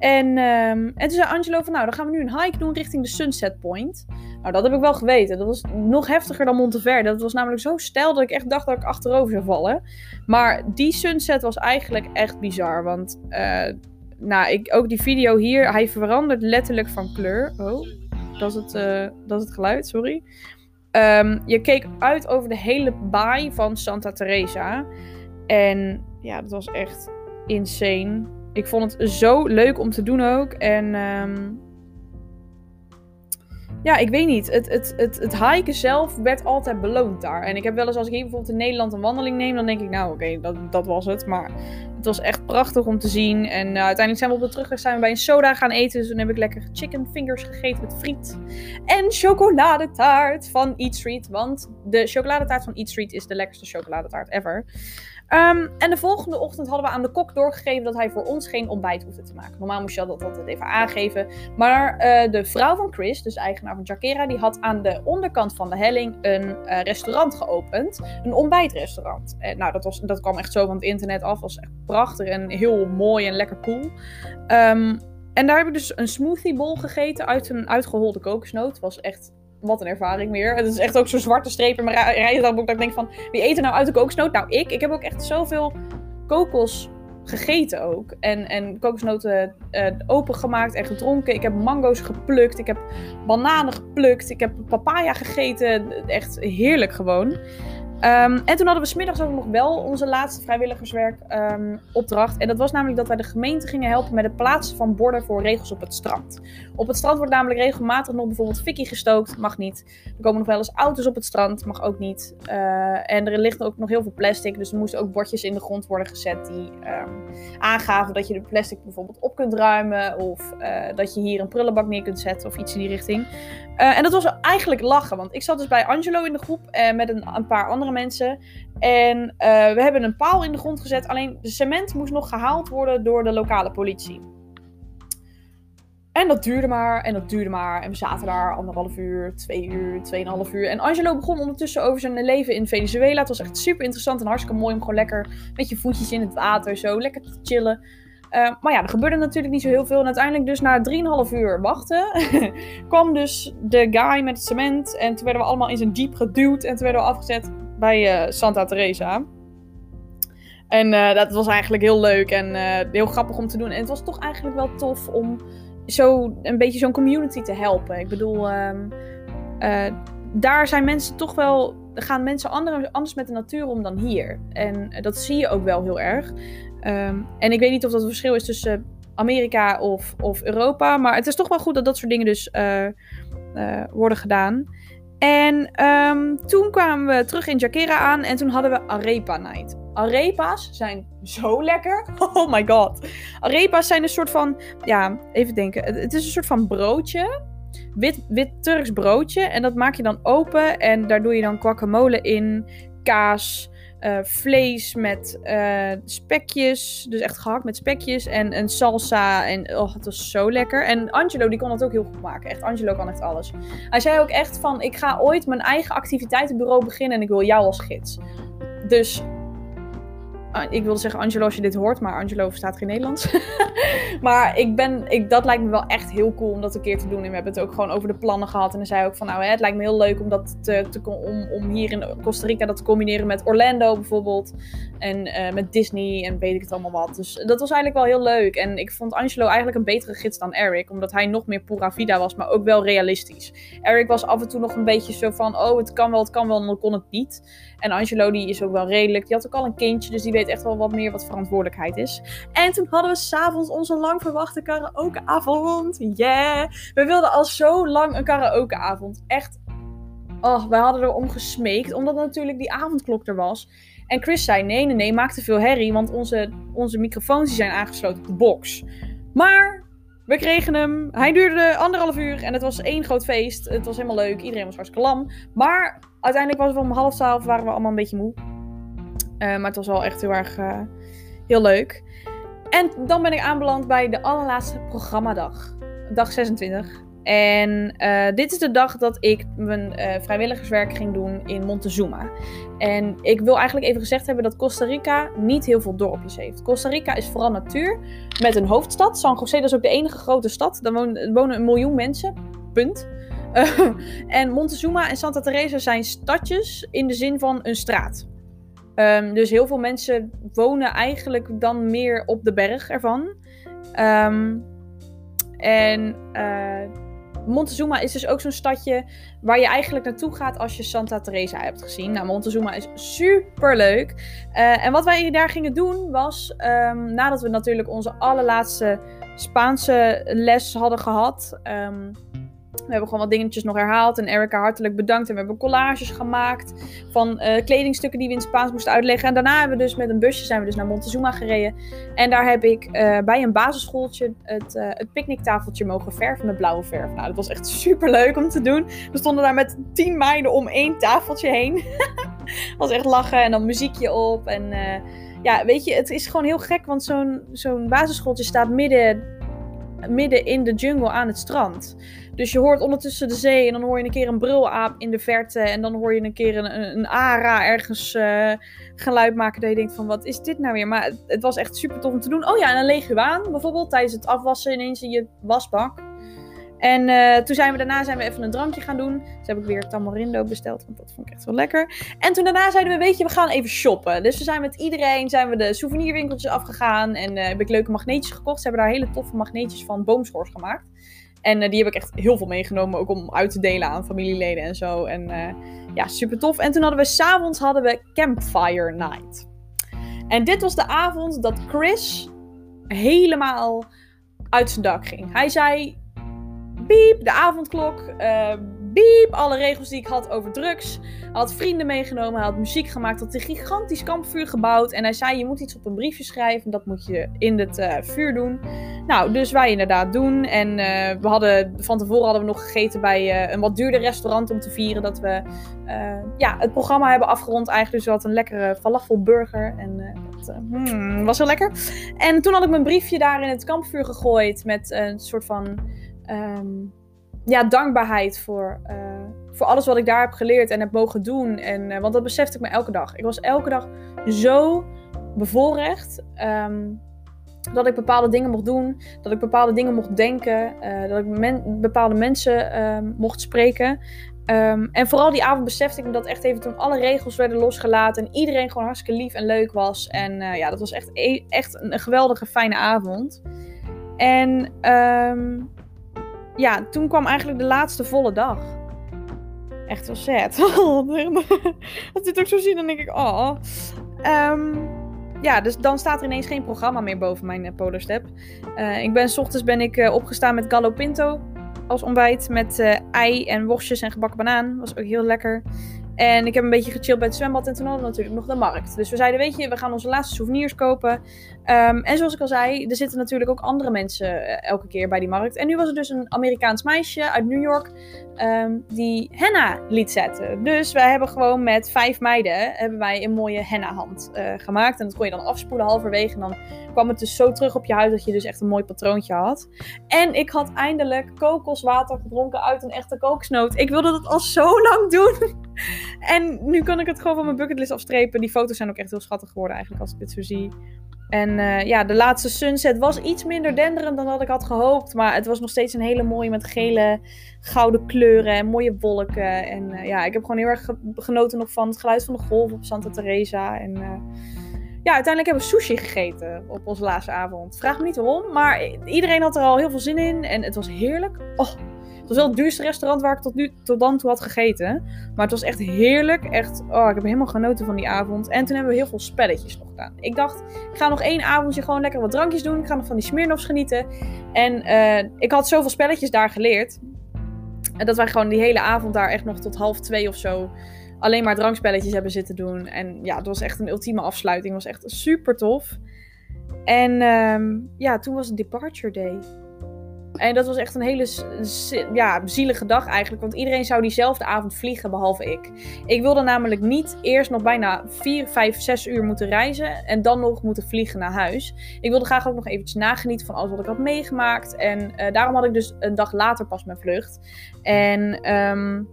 En, um, en toen zei Angelo van, nou, dan gaan we nu een hike doen richting de Sunset Point. Nou, dat heb ik wel geweten. Dat was nog heftiger dan Monteverde. Dat was namelijk zo stijl dat ik echt dacht dat ik achterover zou vallen. Maar die sunset was eigenlijk echt bizar. Want, uh, nou, ik, ook die video hier, hij verandert letterlijk van kleur. Oh, dat is het, uh, dat is het geluid, sorry. Um, je keek uit over de hele baai van Santa Teresa. En ja, dat was echt insane. Ik vond het zo leuk om te doen ook. En um, ja, ik weet niet. Het, het, het, het hiken zelf werd altijd beloond daar. En ik heb wel eens als ik hier bijvoorbeeld in Nederland een wandeling neem, dan denk ik, nou oké, dat, dat was het. Maar het was echt prachtig om te zien. En uh, uiteindelijk zijn we op de terugweg zijn we bij een soda gaan eten. Dus toen heb ik lekker chicken fingers gegeten met friet. En chocoladetaart van Eat Street. Want de chocoladetaart van Eat Street is de lekkerste chocoladetaart ever. Um, en de volgende ochtend hadden we aan de kok doorgegeven dat hij voor ons geen ontbijt hoefde te maken. Normaal moest je dat altijd even aangeven. Maar uh, de vrouw van Chris, dus eigenaar van Jakera, die had aan de onderkant van de helling een uh, restaurant geopend. Een ontbijtrestaurant. En, nou, dat, was, dat kwam echt zo van het internet af. was echt prachtig en heel mooi en lekker cool. Um, en daar heb ik dus een smoothie bowl gegeten uit een uitgeholde kokosnoot. Was echt wat een ervaring meer. Het is echt ook zo'n zwarte streep in mijn reisdagboek dat ik denk van, wie eet er nou uit de kokosnoot? Nou, ik. Ik heb ook echt zoveel kokos gegeten ook. En, en kokosnoten uh, opengemaakt en gedronken. Ik heb mango's geplukt. Ik heb bananen geplukt. Ik heb papaya gegeten. Echt heerlijk gewoon. Ehm, en toen hadden we smiddags ook nog wel onze laatste vrijwilligerswerk ehm, opdracht. En dat was namelijk dat wij de gemeente gingen helpen met het plaatsen van borden voor regels op het strand. Op het strand wordt namelijk regelmatig nog bijvoorbeeld fikkie gestookt, mag niet. Er komen nog wel eens auto's op het strand, mag ook niet. Uh, en er ligt ook nog heel veel plastic, dus er moesten ook bordjes in de grond worden gezet die um, aangaven dat je de plastic bijvoorbeeld op kunt ruimen. Of uh, dat je hier een prullenbak neer kunt zetten of iets in die richting. Uh, en dat was eigenlijk lachen, want ik zat dus bij Angelo in de groep met een, een paar andere mensen. En uh, we hebben een paal in de grond gezet. Alleen de cement moest nog gehaald worden door de lokale politie. En dat duurde maar en dat duurde maar. En we zaten daar anderhalf uur, twee uur, tweeënhalf uur. En Angelo begon ondertussen over zijn leven in Venezuela. Het was echt super interessant en hartstikke mooi om gewoon lekker met je voetjes in het water zo lekker te chillen. Uh, maar ja, er gebeurde natuurlijk niet zo heel veel. En uiteindelijk dus na 3,5 uur wachten (laughs) kwam dus de guy met het cement. En toen werden we allemaal in zijn jeep geduwd en toen werden we afgezet bij uh, Santa Teresa. En uh, dat was eigenlijk heel leuk en uh, heel grappig om te doen. En het was toch eigenlijk wel tof om zo een beetje zo'n community te helpen. Ik bedoel, um, daar zijn mensen toch wel. Gaan mensen anders met de natuur om dan hier. En dat zie je ook wel heel erg. Um, en ik weet niet of dat een verschil is tussen Amerika of, of Europa. Maar het is toch wel goed dat dat soort dingen dus worden gedaan. En um, toen kwamen we terug in Jakera aan en toen hadden we Arepa Night. Arepa's zijn zo lekker. (laughs) Oh my god. Arepa's zijn een soort van, ja, even denken. Het is een soort van broodje. Wit, wit Turks broodje. En dat maak je dan open en daar doe je dan guacamole in, kaas, uh, vlees met uh, spekjes. Dus echt gehakt met spekjes. En een salsa. En oh, het was zo lekker. En Angelo, die kon dat ook heel goed maken. Echt, Angelo kan echt alles. Hij zei ook echt van, ik ga ooit mijn eigen activiteitenbureau beginnen. En ik wil jou als gids. Dus ik wilde zeggen Angelo als je dit hoort, maar Angelo verstaat geen Nederlands. (laughs) maar ik ben, ik, dat lijkt me wel echt heel cool om dat een keer te doen. En we hebben het ook gewoon over de plannen gehad. En hij zei ook van, nou hè, het lijkt me heel leuk om, dat te, te, om, om hier in Costa Rica dat te combineren met Orlando bijvoorbeeld. En uh, met Disney en weet ik het allemaal wat. Dus dat was eigenlijk wel heel leuk. En ik vond Angelo eigenlijk een betere gids dan Eric. Omdat hij nog meer pura vida was, maar ook wel realistisch. Eric was af en toe nog een beetje zo van, oh het kan wel, het kan wel, dan kon het niet. En Angelo die is ook wel redelijk. Die had ook al een kindje, dus die weet echt wel wat meer wat verantwoordelijkheid is. En toen hadden we s'avonds onze lang verwachte karaokeavond. Yeah! We wilden al zo lang een karaokeavond. Echt. Oh, we hadden erom gesmeekt, omdat natuurlijk die avondklok er was. En Chris zei: nee, nee, nee, maak te veel herrie, want onze, onze microfoons die zijn aangesloten op de box. Maar we kregen hem. Hij duurde anderhalf uur en het was één groot feest. Het was helemaal leuk. Iedereen was hartstikke lam. Maar uiteindelijk was het om half twaalf, waren we allemaal een beetje moe. Uh, maar het was wel echt heel erg uh, heel leuk. En dan ben ik aanbeland bij de allerlaatste programmadag. Dag 26. En uh, dit is de dag dat ik mijn vrijwilligerswerk ging doen in Montezuma. En ik wil eigenlijk even gezegd hebben dat Costa Rica niet heel veel dorpjes heeft. Costa Rica is vooral natuur met een hoofdstad. San José dat is ook de enige grote stad. Daar wonen, een miljoen mensen. Punt. (laughs) En Montezuma en Santa Teresa zijn stadjes in de zin van een straat. Um, dus heel veel mensen wonen eigenlijk dan meer op de berg ervan. Um, en uh, Montezuma is dus ook zo'n stadje waar je eigenlijk naartoe gaat als je Santa Teresa hebt gezien. Nou, Montezuma is super leuk. Uh, en wat wij daar gingen doen was, um, nadat we natuurlijk onze allerlaatste Spaanse les hadden gehad. We hebben gewoon wat dingetjes nog herhaald. En Erica hartelijk bedankt. En we hebben collages gemaakt van uh, kledingstukken die we in Spaans moesten uitleggen. En daarna hebben we dus met een busje zijn we dus naar Montezuma gereden. En daar heb ik uh, bij een basisschooltje het, uh, het picknicktafeltje mogen verven met blauwe verf. Nou, dat was echt super leuk om te doen. We stonden daar met tien meiden om één tafeltje heen. (laughs) was echt lachen en dan muziekje op. En ja, weet je, het is gewoon heel gek. Want zo'n zo'n basisschooltje staat midden, midden in de jungle aan het strand. Dus je hoort ondertussen de zee en dan hoor je een keer een brulaap in de verte. En dan hoor je een keer een, een, ara ergens uh, geluid maken dat je denkt van wat is dit nou weer? Maar het, was echt super tof om te doen. Oh ja, en een leguaan bijvoorbeeld tijdens het afwassen ineens in je wasbak. En uh, toen zijn we daarna zijn we even een drankje gaan doen. Dus heb ik weer tamarindo besteld, want dat vond ik echt wel lekker. En toen daarna zeiden we, weet je, we gaan even shoppen. Dus we zijn met iedereen zijn we de souvenirwinkeltjes afgegaan. En uh, heb ik leuke magneetjes gekocht. Ze hebben daar hele toffe magneetjes van boomschors gemaakt. En die heb ik echt heel veel meegenomen, ook om uit te delen aan familieleden en zo. En ja, super tof. En toen hadden we s'avonds hadden we Campfire Night. En dit was de avond dat Chris helemaal uit zijn dak ging. Hij zei: Piep, de avondklok. Biep, alle regels die ik had over drugs. Hij had vrienden meegenomen, hij had muziek gemaakt, had een gigantisch kampvuur gebouwd. En hij zei, je moet iets op een briefje schrijven, dat moet je in het uh, vuur doen. Nou, dus wij inderdaad doen. En uh, we hadden, van tevoren hadden we nog gegeten bij uh, een wat duurder restaurant om te vieren dat we ja, het programma hebben afgerond eigenlijk. Dus we hadden een lekkere falafelburger en dat hmm, was heel lekker. En toen had ik mijn briefje daar in het kampvuur gegooid met een soort van... Um, ja, dankbaarheid voor, uh, voor alles wat ik daar heb geleerd en heb mogen doen. En, uh, want dat besefte ik me elke dag. Ik was elke dag zo bevoorrecht. Um, dat ik bepaalde dingen mocht doen. Dat ik bepaalde dingen mocht denken. Uh, dat ik bepaalde mensen uh, mocht spreken. Um, en vooral die avond besefte ik me dat echt even toen alle regels werden losgelaten. En iedereen gewoon hartstikke lief en leuk was. En ja, dat was echt, e echt een, geweldige, fijne avond. En ja, toen kwam eigenlijk de laatste volle dag. Echt wel sad. (laughs) Als dit ook zo zien, dan denk ik, oh. Um, ja, dus dan staat er ineens geen programma meer boven mijn uh, Polarstep. Uh, ik ben, s ochtends ben ik uh, opgestaan met Gallo Pinto als ontbijt. Met ei en worstjes en gebakken banaan. Was ook heel lekker. En ik heb een beetje gechilled bij het zwembad en toen hadden we natuurlijk nog de markt. Dus we zeiden, weet je, we gaan onze laatste souvenirs kopen. Um, en zoals ik al zei, er zitten natuurlijk ook andere mensen uh, elke keer bij die markt. En nu was er dus een Amerikaans meisje uit New York um, die henna liet zetten. Dus wij hebben gewoon met vijf meiden hebben wij een mooie henna hand uh, gemaakt. En dat kon je dan afspoelen halverwege. En dan kwam het dus zo terug op je huid dat je dus echt een mooi patroontje had. En ik had eindelijk kokoswater gedronken uit een echte kokosnoot. Ik wilde dat al zo lang doen. (laughs) en nu kan ik het gewoon van mijn bucketlist afstrepen. Die foto's zijn ook echt heel schattig geworden eigenlijk als ik dit zo zie. En uh, ja, de laatste sunset was iets minder denderend dan dat ik had gehoopt. Maar het was nog steeds een hele mooie met gele, gouden kleuren en mooie wolken. En uh, ja, ik heb gewoon heel erg genoten nog van het geluid van de golf op Santa Teresa. En uh, ja, uiteindelijk hebben we sushi gegeten op onze laatste avond. Vraag me niet waarom, maar iedereen had er al heel veel zin in. En het was heerlijk. Oh, was wel het duurste restaurant waar ik tot, nu, tot dan toe had gegeten. Maar het was echt heerlijk. Echt, oh, ik heb helemaal genoten van die avond. En toen hebben we heel veel spelletjes nog gedaan. Ik dacht, ik ga nog één avondje gewoon lekker wat drankjes doen. Ik ga nog van die Smirnoffs genieten. En uh, ik had zoveel spelletjes daar geleerd. En dat wij gewoon die hele avond daar echt nog tot half twee of zo alleen maar drankspelletjes hebben zitten doen. En ja, het was echt een ultieme afsluiting. Het was echt super tof. En um, ja, toen was het Departure Day. En dat was echt een hele ja, zielige dag eigenlijk. Want iedereen zou diezelfde avond vliegen, behalve ik. Ik wilde namelijk niet eerst nog bijna 4, 5, 6 uur moeten reizen. En dan nog moeten vliegen naar huis. Ik wilde graag ook nog eventjes nagenieten van alles wat ik had meegemaakt. En uh, daarom had ik dus een dag later pas mijn vlucht. En... Um,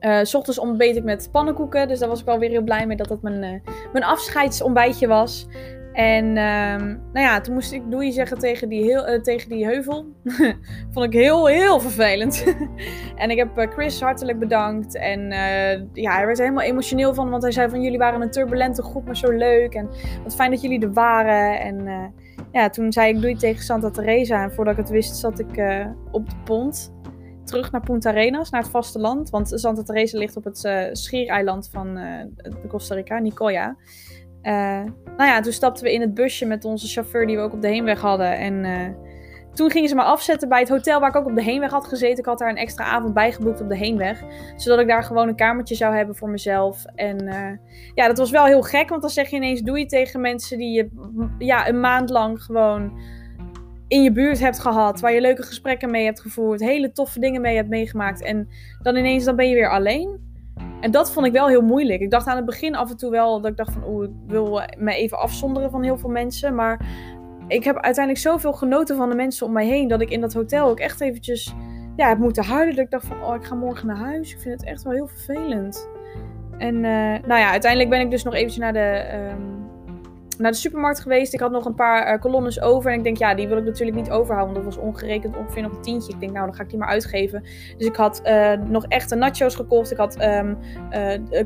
uh, s ochtends ontbeet ik met pannenkoeken. Dus daar was ik wel weer heel blij mee dat dat mijn, uh, mijn afscheidsontbijtje was. En um, nou ja, toen moest ik doei zeggen tegen die, heel, uh, tegen die heuvel. (laughs) Vond ik heel, heel vervelend. (laughs) en ik heb uh, Chris hartelijk bedankt. En uh, ja, hij werd er helemaal emotioneel van. Want hij zei van jullie waren een turbulente groep, maar zo leuk. En wat fijn dat jullie er waren. En ja, toen zei ik doei tegen Santa Teresa. En voordat ik het wist zat ik op de pont. Terug naar Punta Arenas, naar het vasteland. Want Santa Teresa ligt op het schiereiland van Costa Rica, Nicoya. Uh, nou ja, toen stapten we in het busje met onze chauffeur die we ook op de heenweg hadden. En uh, toen gingen ze me afzetten bij het hotel waar ik ook op de heenweg had gezeten. Ik had daar een extra avond bij geboekt op de heenweg. Zodat ik daar gewoon een kamertje zou hebben voor mezelf. En uh, ja, dat was wel heel gek. Want dan zeg je ineens doe je tegen mensen die je ja, een maand lang gewoon in je buurt hebt gehad. Waar je leuke gesprekken mee hebt gevoerd. Hele toffe dingen mee hebt meegemaakt. En dan ineens dan ben je weer alleen. En dat vond ik wel heel moeilijk. Ik dacht aan het begin af en toe wel dat ik dacht van, oeh, ik wil me even afzonderen van heel veel mensen. Maar ik heb uiteindelijk zoveel genoten van de mensen om mij heen, dat ik in dat hotel ook echt eventjes ja, heb moeten huilen. Dat ik dacht van, oh, ik ga morgen naar huis. Ik vind het echt wel heel vervelend. En uh, nou ja, uiteindelijk ben ik dus nog eventjes naar de... Um, naar de supermarkt geweest. Ik had nog een paar uh, kolonnes over. En ik denk, ja, die wil ik natuurlijk niet overhouden. Want dat was ongerekend ongeveer nog een tientje. Ik denk, nou, dan ga ik die maar uitgeven. Dus ik had uh, nog echte nachos gekocht. Ik had um,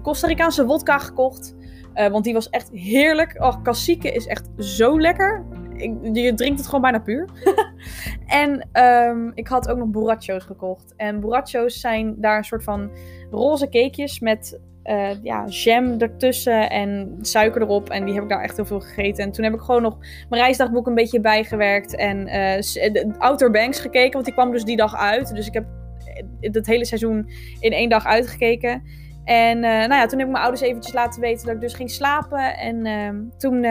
Costa Ricaanse wodka gekocht. want die was echt heerlijk. Oh, cacique is echt zo lekker. je drinkt het gewoon bijna puur. (laughs) en ehm, ik had ook nog burracho's gekocht. En burracho's zijn daar een soort van roze cakejes met uh, ja, jam ertussen en suiker erop. En die heb ik daar echt heel veel gegeten. En toen heb ik gewoon nog mijn reisdagboek een beetje bijgewerkt. En uh, Outer Banks gekeken, want die kwam dus die dag uit. Dus ik heb het hele seizoen in één dag uitgekeken. En nou ja, toen heb ik mijn ouders eventjes laten weten dat ik dus ging slapen. En uh, toen,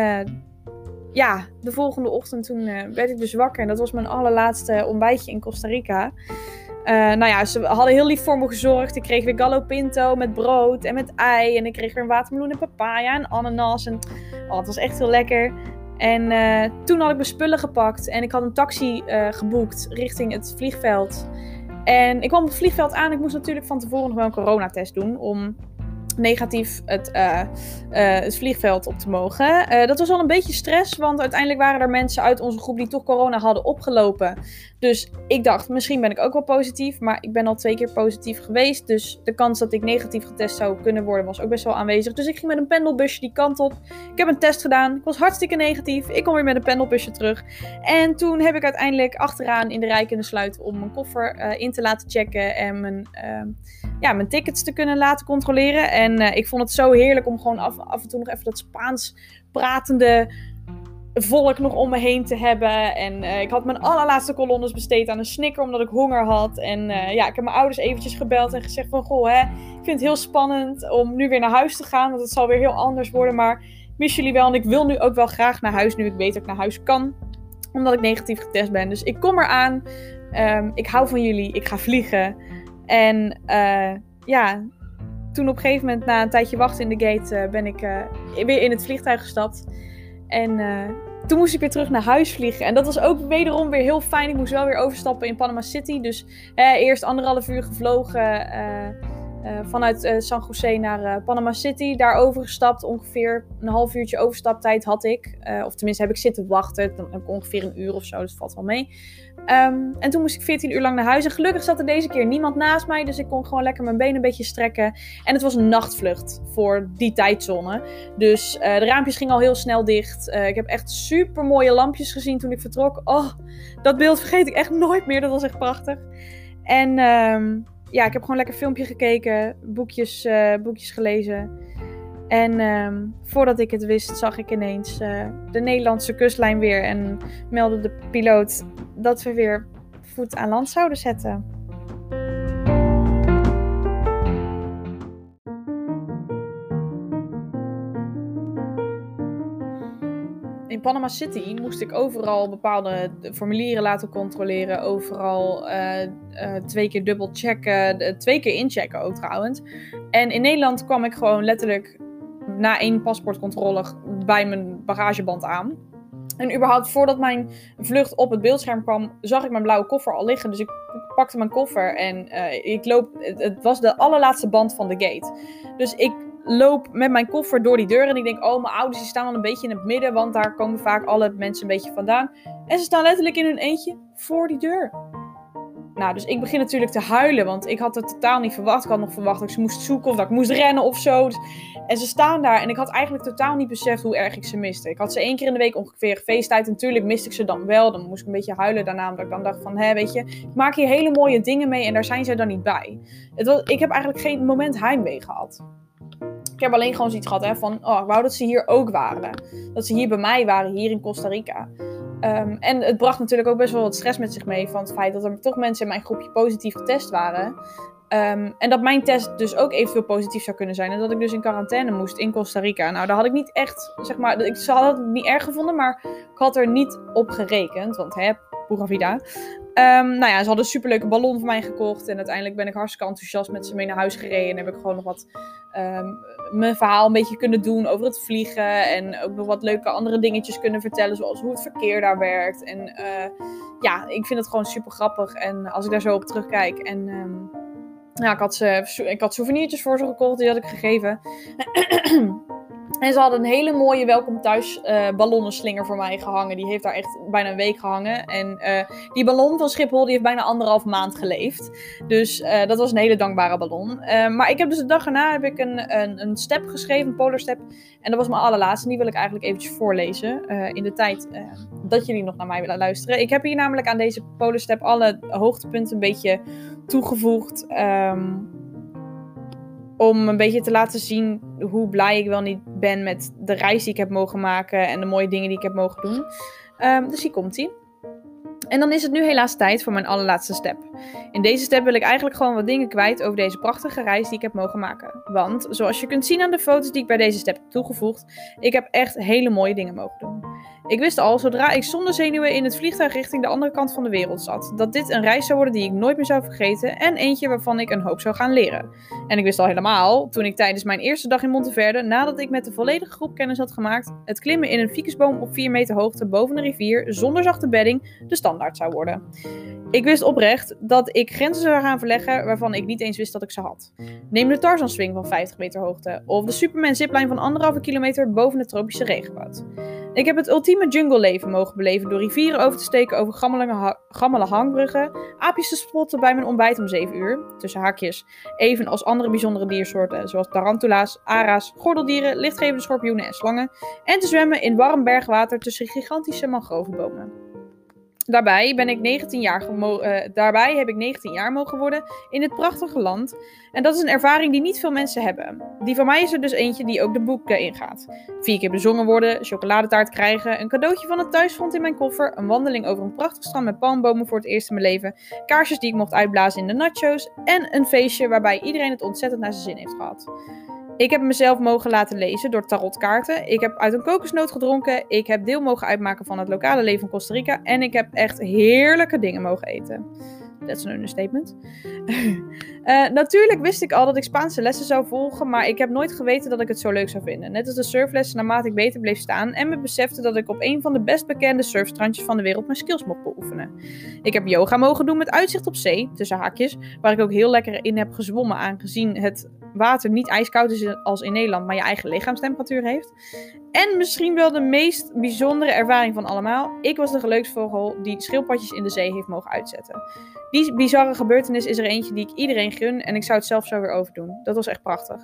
ja, de volgende ochtend toen werd ik dus wakker. En dat was mijn allerlaatste ontbijtje in Costa Rica. Nou ja, ze hadden heel lief voor me gezorgd. Ik kreeg weer gallo pinto met brood en met ei. En ik kreeg weer een watermeloen en papaya en ananas. En oh, het was echt heel lekker. En toen had ik mijn spullen gepakt en ik had een taxi geboekt richting het vliegveld. En ik kwam op het vliegveld aan. Ik moest natuurlijk van tevoren nog wel een coronatest doen. Om negatief het, uh, uh, het vliegveld op te mogen. Uh, dat was al een beetje stress, want uiteindelijk waren er mensen uit onze groep die toch corona hadden opgelopen. Dus ik dacht, misschien ben ik ook wel positief, maar ik ben al twee keer positief geweest. Dus de kans dat ik negatief getest zou kunnen worden was ook best wel aanwezig. Dus ik ging met een pendelbusje die kant op. Ik heb een test gedaan. Ik was hartstikke negatief. Ik kom weer met een pendelbusje terug. En toen heb ik uiteindelijk achteraan in de rij kunnen sluiten om mijn koffer in te laten checken en mijn, ja, mijn tickets te kunnen laten controleren. En uh, ik vond het zo heerlijk om gewoon af, af en toe nog even dat Spaans pratende volk nog om me heen te hebben. En uh, ik had mijn allerlaatste kolonnes besteed aan een snicker omdat ik honger had. En uh, ja, ik heb mijn ouders eventjes gebeld en gezegd van... Goh, hè, ik vind het heel spannend om nu weer naar huis te gaan. Want het zal weer heel anders worden. Maar mis jullie wel. En ik wil nu ook wel graag naar huis nu ik weet dat ik naar huis kan. Omdat ik negatief getest ben. Dus ik kom eraan. Um, ik hou van jullie. Ik ga vliegen. En uh, ja, toen op een gegeven moment, na een tijdje wachten in de gate, uh, ben ik uh, weer in het vliegtuig gestapt. En toen moest ik weer terug naar huis vliegen. En dat was ook wederom weer heel fijn. Ik moest wel weer overstappen in Panama City. Dus eerst anderhalf uur gevlogen vanuit San Jose naar Panama City. Daar overgestapt. Ongeveer een half uurtje overstaptijd had ik. of tenminste heb ik zitten wachten. Dan heb ik ongeveer een uur of zo. Dus valt wel mee. Um, en toen moest ik 14 uur lang naar huis. En gelukkig zat er deze keer niemand naast mij. Dus ik kon gewoon lekker mijn benen een beetje strekken. En het was een nachtvlucht voor die tijdzone. Dus de raampjes gingen al heel snel dicht. Ik heb echt super mooie lampjes gezien toen ik vertrok. Oh, dat beeld vergeet ik echt nooit meer. Dat was echt prachtig. En um, ja, ik heb gewoon lekker filmpje gekeken. Boekjes, uh, boekjes gelezen. En um, voordat ik het wist, zag ik ineens uh, de Nederlandse kustlijn weer en meldde de piloot dat we weer voet aan land zouden zetten. In Panama City moest ik overal bepaalde formulieren laten controleren. Overal uh, uh, twee keer dubbel checken. Twee keer inchecken ook trouwens. En in Nederland kwam ik gewoon letterlijk na één paspoortcontrole bij mijn bagageband aan. En überhaupt voordat mijn vlucht op het beeldscherm kwam, zag ik mijn blauwe koffer al liggen. Dus ik pakte mijn koffer en uh, ik loop. Het, was de allerlaatste band van de gate. Dus ik loop met mijn koffer door die deur en ik denk, oh, mijn ouders die staan wel een beetje in het midden, want daar komen vaak alle mensen een beetje vandaan. En ze staan letterlijk in hun eentje voor die deur. Nou, dus ik begin natuurlijk te huilen, want ik had het totaal niet verwacht. Ik had nog verwacht dat ik ze moest zoeken of dat ik moest rennen of zo. Dus, en ze staan daar en ik had eigenlijk totaal niet beseft hoe erg ik ze miste. Ik had ze één keer in de week ongeveer feesttijd. En natuurlijk miste ik ze dan wel. Dan moest ik een beetje huilen daarna, omdat ik dan dacht van, hé, weet je, ik maak hier hele mooie dingen mee en daar zijn zij dan niet bij. Het was, ik heb eigenlijk geen moment heimwee gehad. Ik heb alleen gewoon zoiets gehad hè, van, oh, ik wou dat ze hier ook waren. Dat ze hier bij mij waren, hier in Costa Rica. Um, en het bracht natuurlijk ook best wel wat stress met zich mee van het feit dat er toch mensen in mijn groepje positief getest waren. Um, en dat mijn test dus ook eventueel positief zou kunnen zijn. En dat ik dus in quarantaine moest in Costa Rica. Nou, daar had ik niet echt, zeg maar, ik had het niet erg gevonden, maar ik had er niet op gerekend. Want hè, pura vida. Um, nou ja, ze hadden een superleuke ballon voor mij gekocht. En uiteindelijk ben ik hartstikke enthousiast met ze mee naar huis gereden. En heb ik gewoon nog wat mijn verhaal een beetje kunnen doen over het vliegen. En ook nog wat leuke andere dingetjes kunnen vertellen. Zoals hoe het verkeer daar werkt. En uh, ja, ik vind het gewoon super grappig. En als ik daar zo op terugkijk. En um, ja, ik had, ze, ik had souvenirtjes voor ze gekocht. Die had ik gegeven. (clears throat) En ze hadden een hele mooie welkom thuis uh, voor mij gehangen. Die heeft daar echt bijna een week gehangen. En uh, die ballon van Schiphol die heeft bijna anderhalf maand geleefd. Dus uh, dat was een hele dankbare ballon. maar ik heb dus de dag erna heb ik een, een, een step geschreven, een polar step. En dat was mijn allerlaatste. Die wil ik eigenlijk eventjes voorlezen. in de tijd dat jullie nog naar mij willen luisteren. Ik heb hier namelijk aan deze polar step alle hoogtepunten een beetje toegevoegd. Um, om een beetje te laten zien hoe blij ik wel niet ben met de reis die ik heb mogen maken en de mooie dingen die ik heb mogen doen. Um, dus hier komt hij. En dan is het nu helaas tijd voor mijn allerlaatste step. In deze step wil ik eigenlijk gewoon wat dingen kwijt over deze prachtige reis die ik heb mogen maken. Want, zoals je kunt zien aan de foto's die ik bij deze step heb toegevoegd, ik heb echt hele mooie dingen mogen doen. Ik wist al, zodra ik zonder zenuwen in het vliegtuig richting de andere kant van de wereld zat, dat dit een reis zou worden die ik nooit meer zou vergeten en eentje waarvan ik een hoop zou gaan leren. En ik wist al helemaal, toen ik tijdens mijn eerste dag in Monteverde, nadat ik met de volledige groep kennis had gemaakt, het klimmen in een ficusboom op 4 meter hoogte boven een rivier zonder zachte bedding de standaard zou worden. Ik wist oprecht dat ik grenzen zou gaan verleggen waarvan ik niet eens wist dat ik ze had. Neem de Tarzan swing van 50 meter hoogte of de Superman zipline van anderhalve kilometer boven de tropische regenwoud. Ik heb het ultieme jungle leven mogen beleven door rivieren over te steken over gammele hangbruggen, aapjes te spotten bij mijn ontbijt om 7 uur, tussen haakjes, even als andere bijzondere diersoorten zoals tarantula's, ara's, gordeldieren, lichtgevende schorpioenen en slangen, en te zwemmen in warm bergwater tussen gigantische mangrovenbomen. Daarbij, ben ik 19 jaar uh, daarbij heb ik 19 jaar mogen worden in dit prachtige land. En dat is een ervaring die niet veel mensen hebben. Die van mij is er dus eentje die ook de boeken ingaat. Vier keer bezongen worden, chocoladetaart krijgen, een cadeautje van het thuisfront in mijn koffer, een wandeling over een prachtig strand met palmbomen voor het eerst in mijn leven, kaarsjes die ik mocht uitblazen in de nachos en een feestje waarbij iedereen het ontzettend naar zijn zin heeft gehad. Ik heb mezelf mogen laten lezen door tarotkaarten. Ik heb uit een kokosnoot gedronken. Ik heb deel mogen uitmaken van het lokale leven van Costa Rica. En ik heb echt heerlijke dingen mogen eten. Is een understatement. uh, (laughs) natuurlijk wist ik al dat ik Spaanse lessen zou volgen, maar ik heb nooit geweten dat ik het zo leuk zou vinden. Net als de surflessen naarmate ik beter bleef staan en me besefte dat ik op een van de best bekende surfstrandjes van de wereld mijn skills mocht beoefenen. Ik heb yoga mogen doen met uitzicht op zee, tussen haakjes, waar ik ook heel lekker in heb gezwommen aangezien het water niet ijskoud is als in Nederland, maar je eigen lichaamstemperatuur heeft. En misschien wel de meest bijzondere ervaring van allemaal. Ik was de geluksvogel die schildpadjes in de zee heeft mogen uitzetten. Die bizarre gebeurtenis is er eentje die ik iedereen gun en ik zou het zelf zo weer overdoen. Dat was echt prachtig.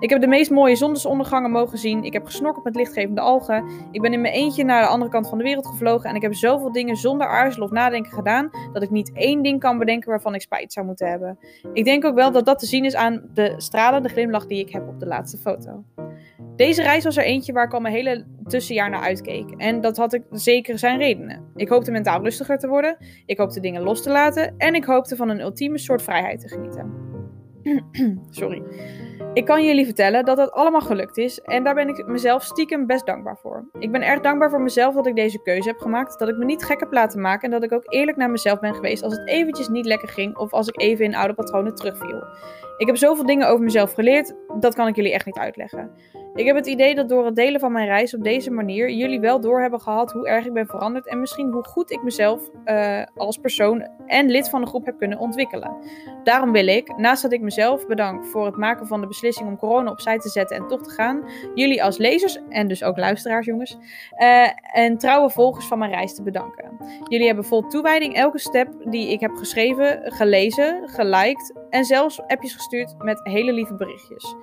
Ik heb de meest mooie zonsondergangen mogen zien. Ik heb gesnorkeld met lichtgevende algen. Ik ben in mijn eentje naar de andere kant van de wereld gevlogen. En ik heb zoveel dingen zonder aarzelen of nadenken gedaan. Dat ik niet één ding kan bedenken waarvan ik spijt zou moeten hebben. Ik denk ook wel dat dat te zien is aan de stralende glimlach die ik heb op de laatste foto. Deze reis was er eentje waar ik al mijn hele tussenjaar naar uitkeek. En dat had ik zeker zijn redenen. Ik hoopte mentaal rustiger te worden. Ik hoopte dingen los te laten. En ik hoopte van een ultieme soort vrijheid te genieten. (clears throat) Sorry. Ik kan jullie vertellen dat dat allemaal gelukt is en daar ben ik mezelf stiekem best dankbaar voor. Ik ben erg dankbaar voor mezelf dat ik deze keuze heb gemaakt, dat ik me niet gek heb laten maken en dat ik ook eerlijk naar mezelf ben geweest als het eventjes niet lekker ging of als ik even in oude patronen terugviel. Ik heb zoveel dingen over mezelf geleerd, dat kan ik jullie echt niet uitleggen. Ik heb het idee dat door het delen van mijn reis op deze manier jullie wel door hebben gehad hoe erg ik ben veranderd en misschien hoe goed ik mezelf uh, als persoon en lid van de groep heb kunnen ontwikkelen. Daarom wil ik, naast dat ik mezelf bedank voor het maken van de beslissing om corona opzij te zetten en toch te gaan, jullie als lezers en dus ook luisteraars jongens, uh, en trouwe volgers van mijn reis te bedanken. Jullie hebben vol toewijding elke step die ik heb geschreven, gelezen, geliked en zelfs appjes gestuurd met hele lieve berichtjes.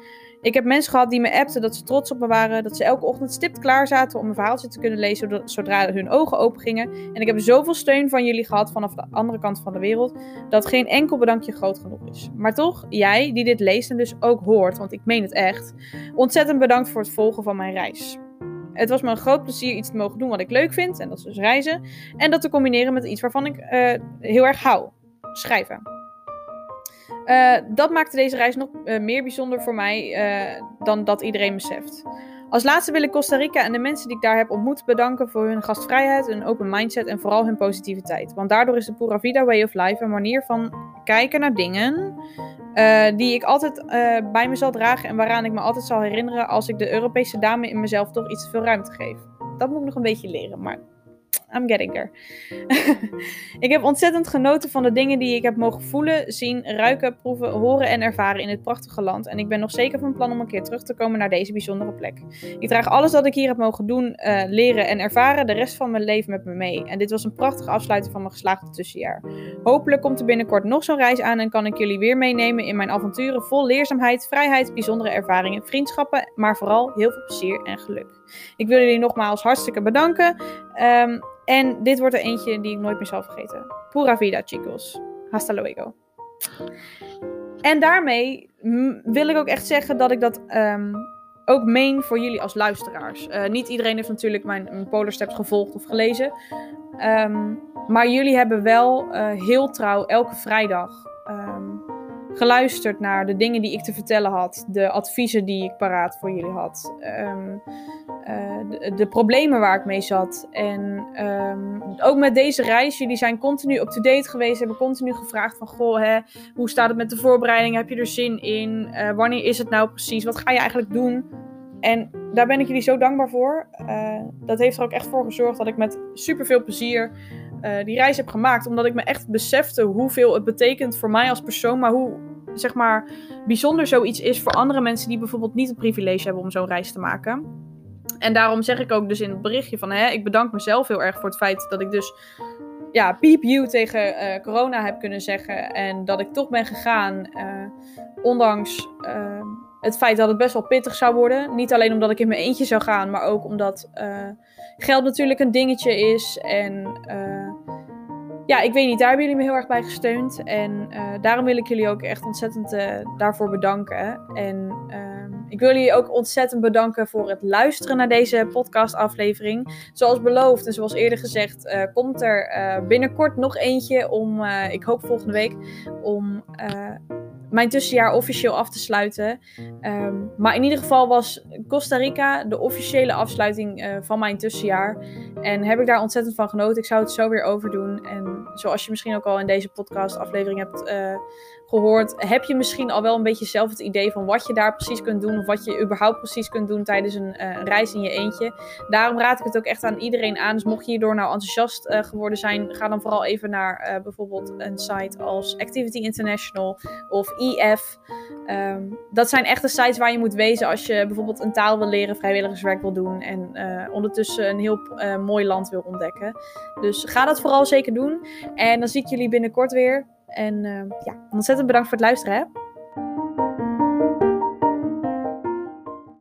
Ik heb mensen gehad die me appten dat ze trots op me waren. Dat ze elke ochtend stipt klaar zaten om een verhaaltje te kunnen lezen zodra hun ogen open gingen. En ik heb zoveel steun van jullie gehad vanaf de andere kant van de wereld. Dat geen enkel bedankje groot genoeg is. Maar toch, jij die dit leest en dus ook hoort, want ik meen het echt. Ontzettend bedankt voor het volgen van mijn reis. Het was me een groot plezier iets te mogen doen wat ik leuk vind. En dat is dus reizen. En dat te combineren met iets waarvan ik uh, heel erg hou. Schrijven. Uh, dat maakte deze reis nog uh, meer bijzonder voor mij uh, dan dat iedereen beseft. Als laatste wil ik Costa Rica en de mensen die ik daar heb ontmoet bedanken voor hun gastvrijheid, hun open mindset en vooral hun positiviteit. Want daardoor is de Pura Vida Way of Life een manier van kijken naar dingen die ik altijd bij me zal dragen en waaraan ik me altijd zal herinneren als ik de Europese dame in mezelf toch iets te veel ruimte geef. Dat moet ik nog een beetje leren, maar I'm getting there. (laughs) ik heb ontzettend genoten van de dingen die ik heb mogen voelen, zien, ruiken, proeven, horen en ervaren in dit prachtige land. En ik ben nog zeker van plan om een keer terug te komen naar deze bijzondere plek. Ik draag alles wat ik hier heb mogen doen, uh, leren en ervaren de rest van mijn leven met me mee. En dit was een prachtige afsluiting van mijn geslaagde tussenjaar. Hopelijk komt er binnenkort nog zo'n reis aan en kan ik jullie weer meenemen in mijn avonturen vol leerzaamheid, vrijheid, bijzondere ervaringen, vriendschappen, maar vooral heel veel plezier en geluk. Ik wil jullie nogmaals hartstikke bedanken. Um, en dit wordt er eentje die ik nooit meer zal vergeten. Pura vida, chicos. Hasta luego. En daarmee wil ik ook echt zeggen dat ik dat um, ook meen voor jullie als luisteraars. Uh, niet iedereen heeft natuurlijk mijn, mijn Polar Steps gevolgd of gelezen. Um, maar jullie hebben wel uh, heel trouw elke vrijdag geluisterd naar de dingen die ik te vertellen had. De adviezen die ik paraat voor jullie had. Uh, de, problemen waar ik mee zat. En um, ook met deze reis, jullie zijn continu up-to-date geweest. Hebben continu gevraagd van, goh, hè, hoe staat het met de voorbereiding? Heb je er zin in? Uh, wanneer is het nou precies? Wat ga je eigenlijk doen? En daar ben ik jullie zo dankbaar voor. Uh, dat heeft er ook echt voor gezorgd dat ik met superveel plezier die reis heb gemaakt. Omdat ik me echt besefte hoeveel het betekent voor mij als persoon. Maar hoe zeg maar, bijzonder zoiets is voor andere mensen die bijvoorbeeld niet het privilege hebben om zo'n reis te maken. En daarom zeg ik ook dus in het berichtje van, hè, ik bedank mezelf heel erg voor het feit dat ik dus, ja, peep you tegen uh, corona heb kunnen zeggen. En dat ik toch ben gegaan, uh, ondanks uh, het feit dat het best wel pittig zou worden. Niet alleen omdat ik in mijn eentje zou gaan, maar ook omdat geld natuurlijk een dingetje is. En ja, ik weet niet, daar hebben jullie me heel erg bij gesteund. En daarom wil ik jullie ook echt ontzettend daarvoor bedanken. En ik wil jullie ook ontzettend bedanken voor het luisteren naar deze podcastaflevering. Zoals beloofd en zoals eerder gezegd, uh, komt er binnenkort nog eentje om, ik hoop volgende week, om mijn tussenjaar officieel af te sluiten. Um, maar in ieder geval was Costa Rica de officiële afsluiting van mijn tussenjaar. En heb ik daar ontzettend van genoten. Ik zou het zo weer overdoen. En zoals je misschien ook al in deze podcast aflevering hebt uh, gehoord, heb je misschien al wel een beetje zelf het idee van wat je daar precies kunt doen. Of wat je überhaupt precies kunt doen tijdens een, een reis in je eentje. Daarom raad ik het ook echt aan iedereen aan. Dus mocht je hierdoor nou enthousiast uh, geworden zijn, ga dan vooral even naar uh, bijvoorbeeld een site als Activity International of EF. Um, dat zijn echte sites waar je moet wezen als je bijvoorbeeld een taal wil leren, vrijwilligerswerk wil doen en ondertussen een heel mooi land wil ontdekken. Dus ga dat vooral zeker doen. En dan zie ik jullie binnenkort weer. En eh, ja, ontzettend bedankt voor het luisteren. Hè?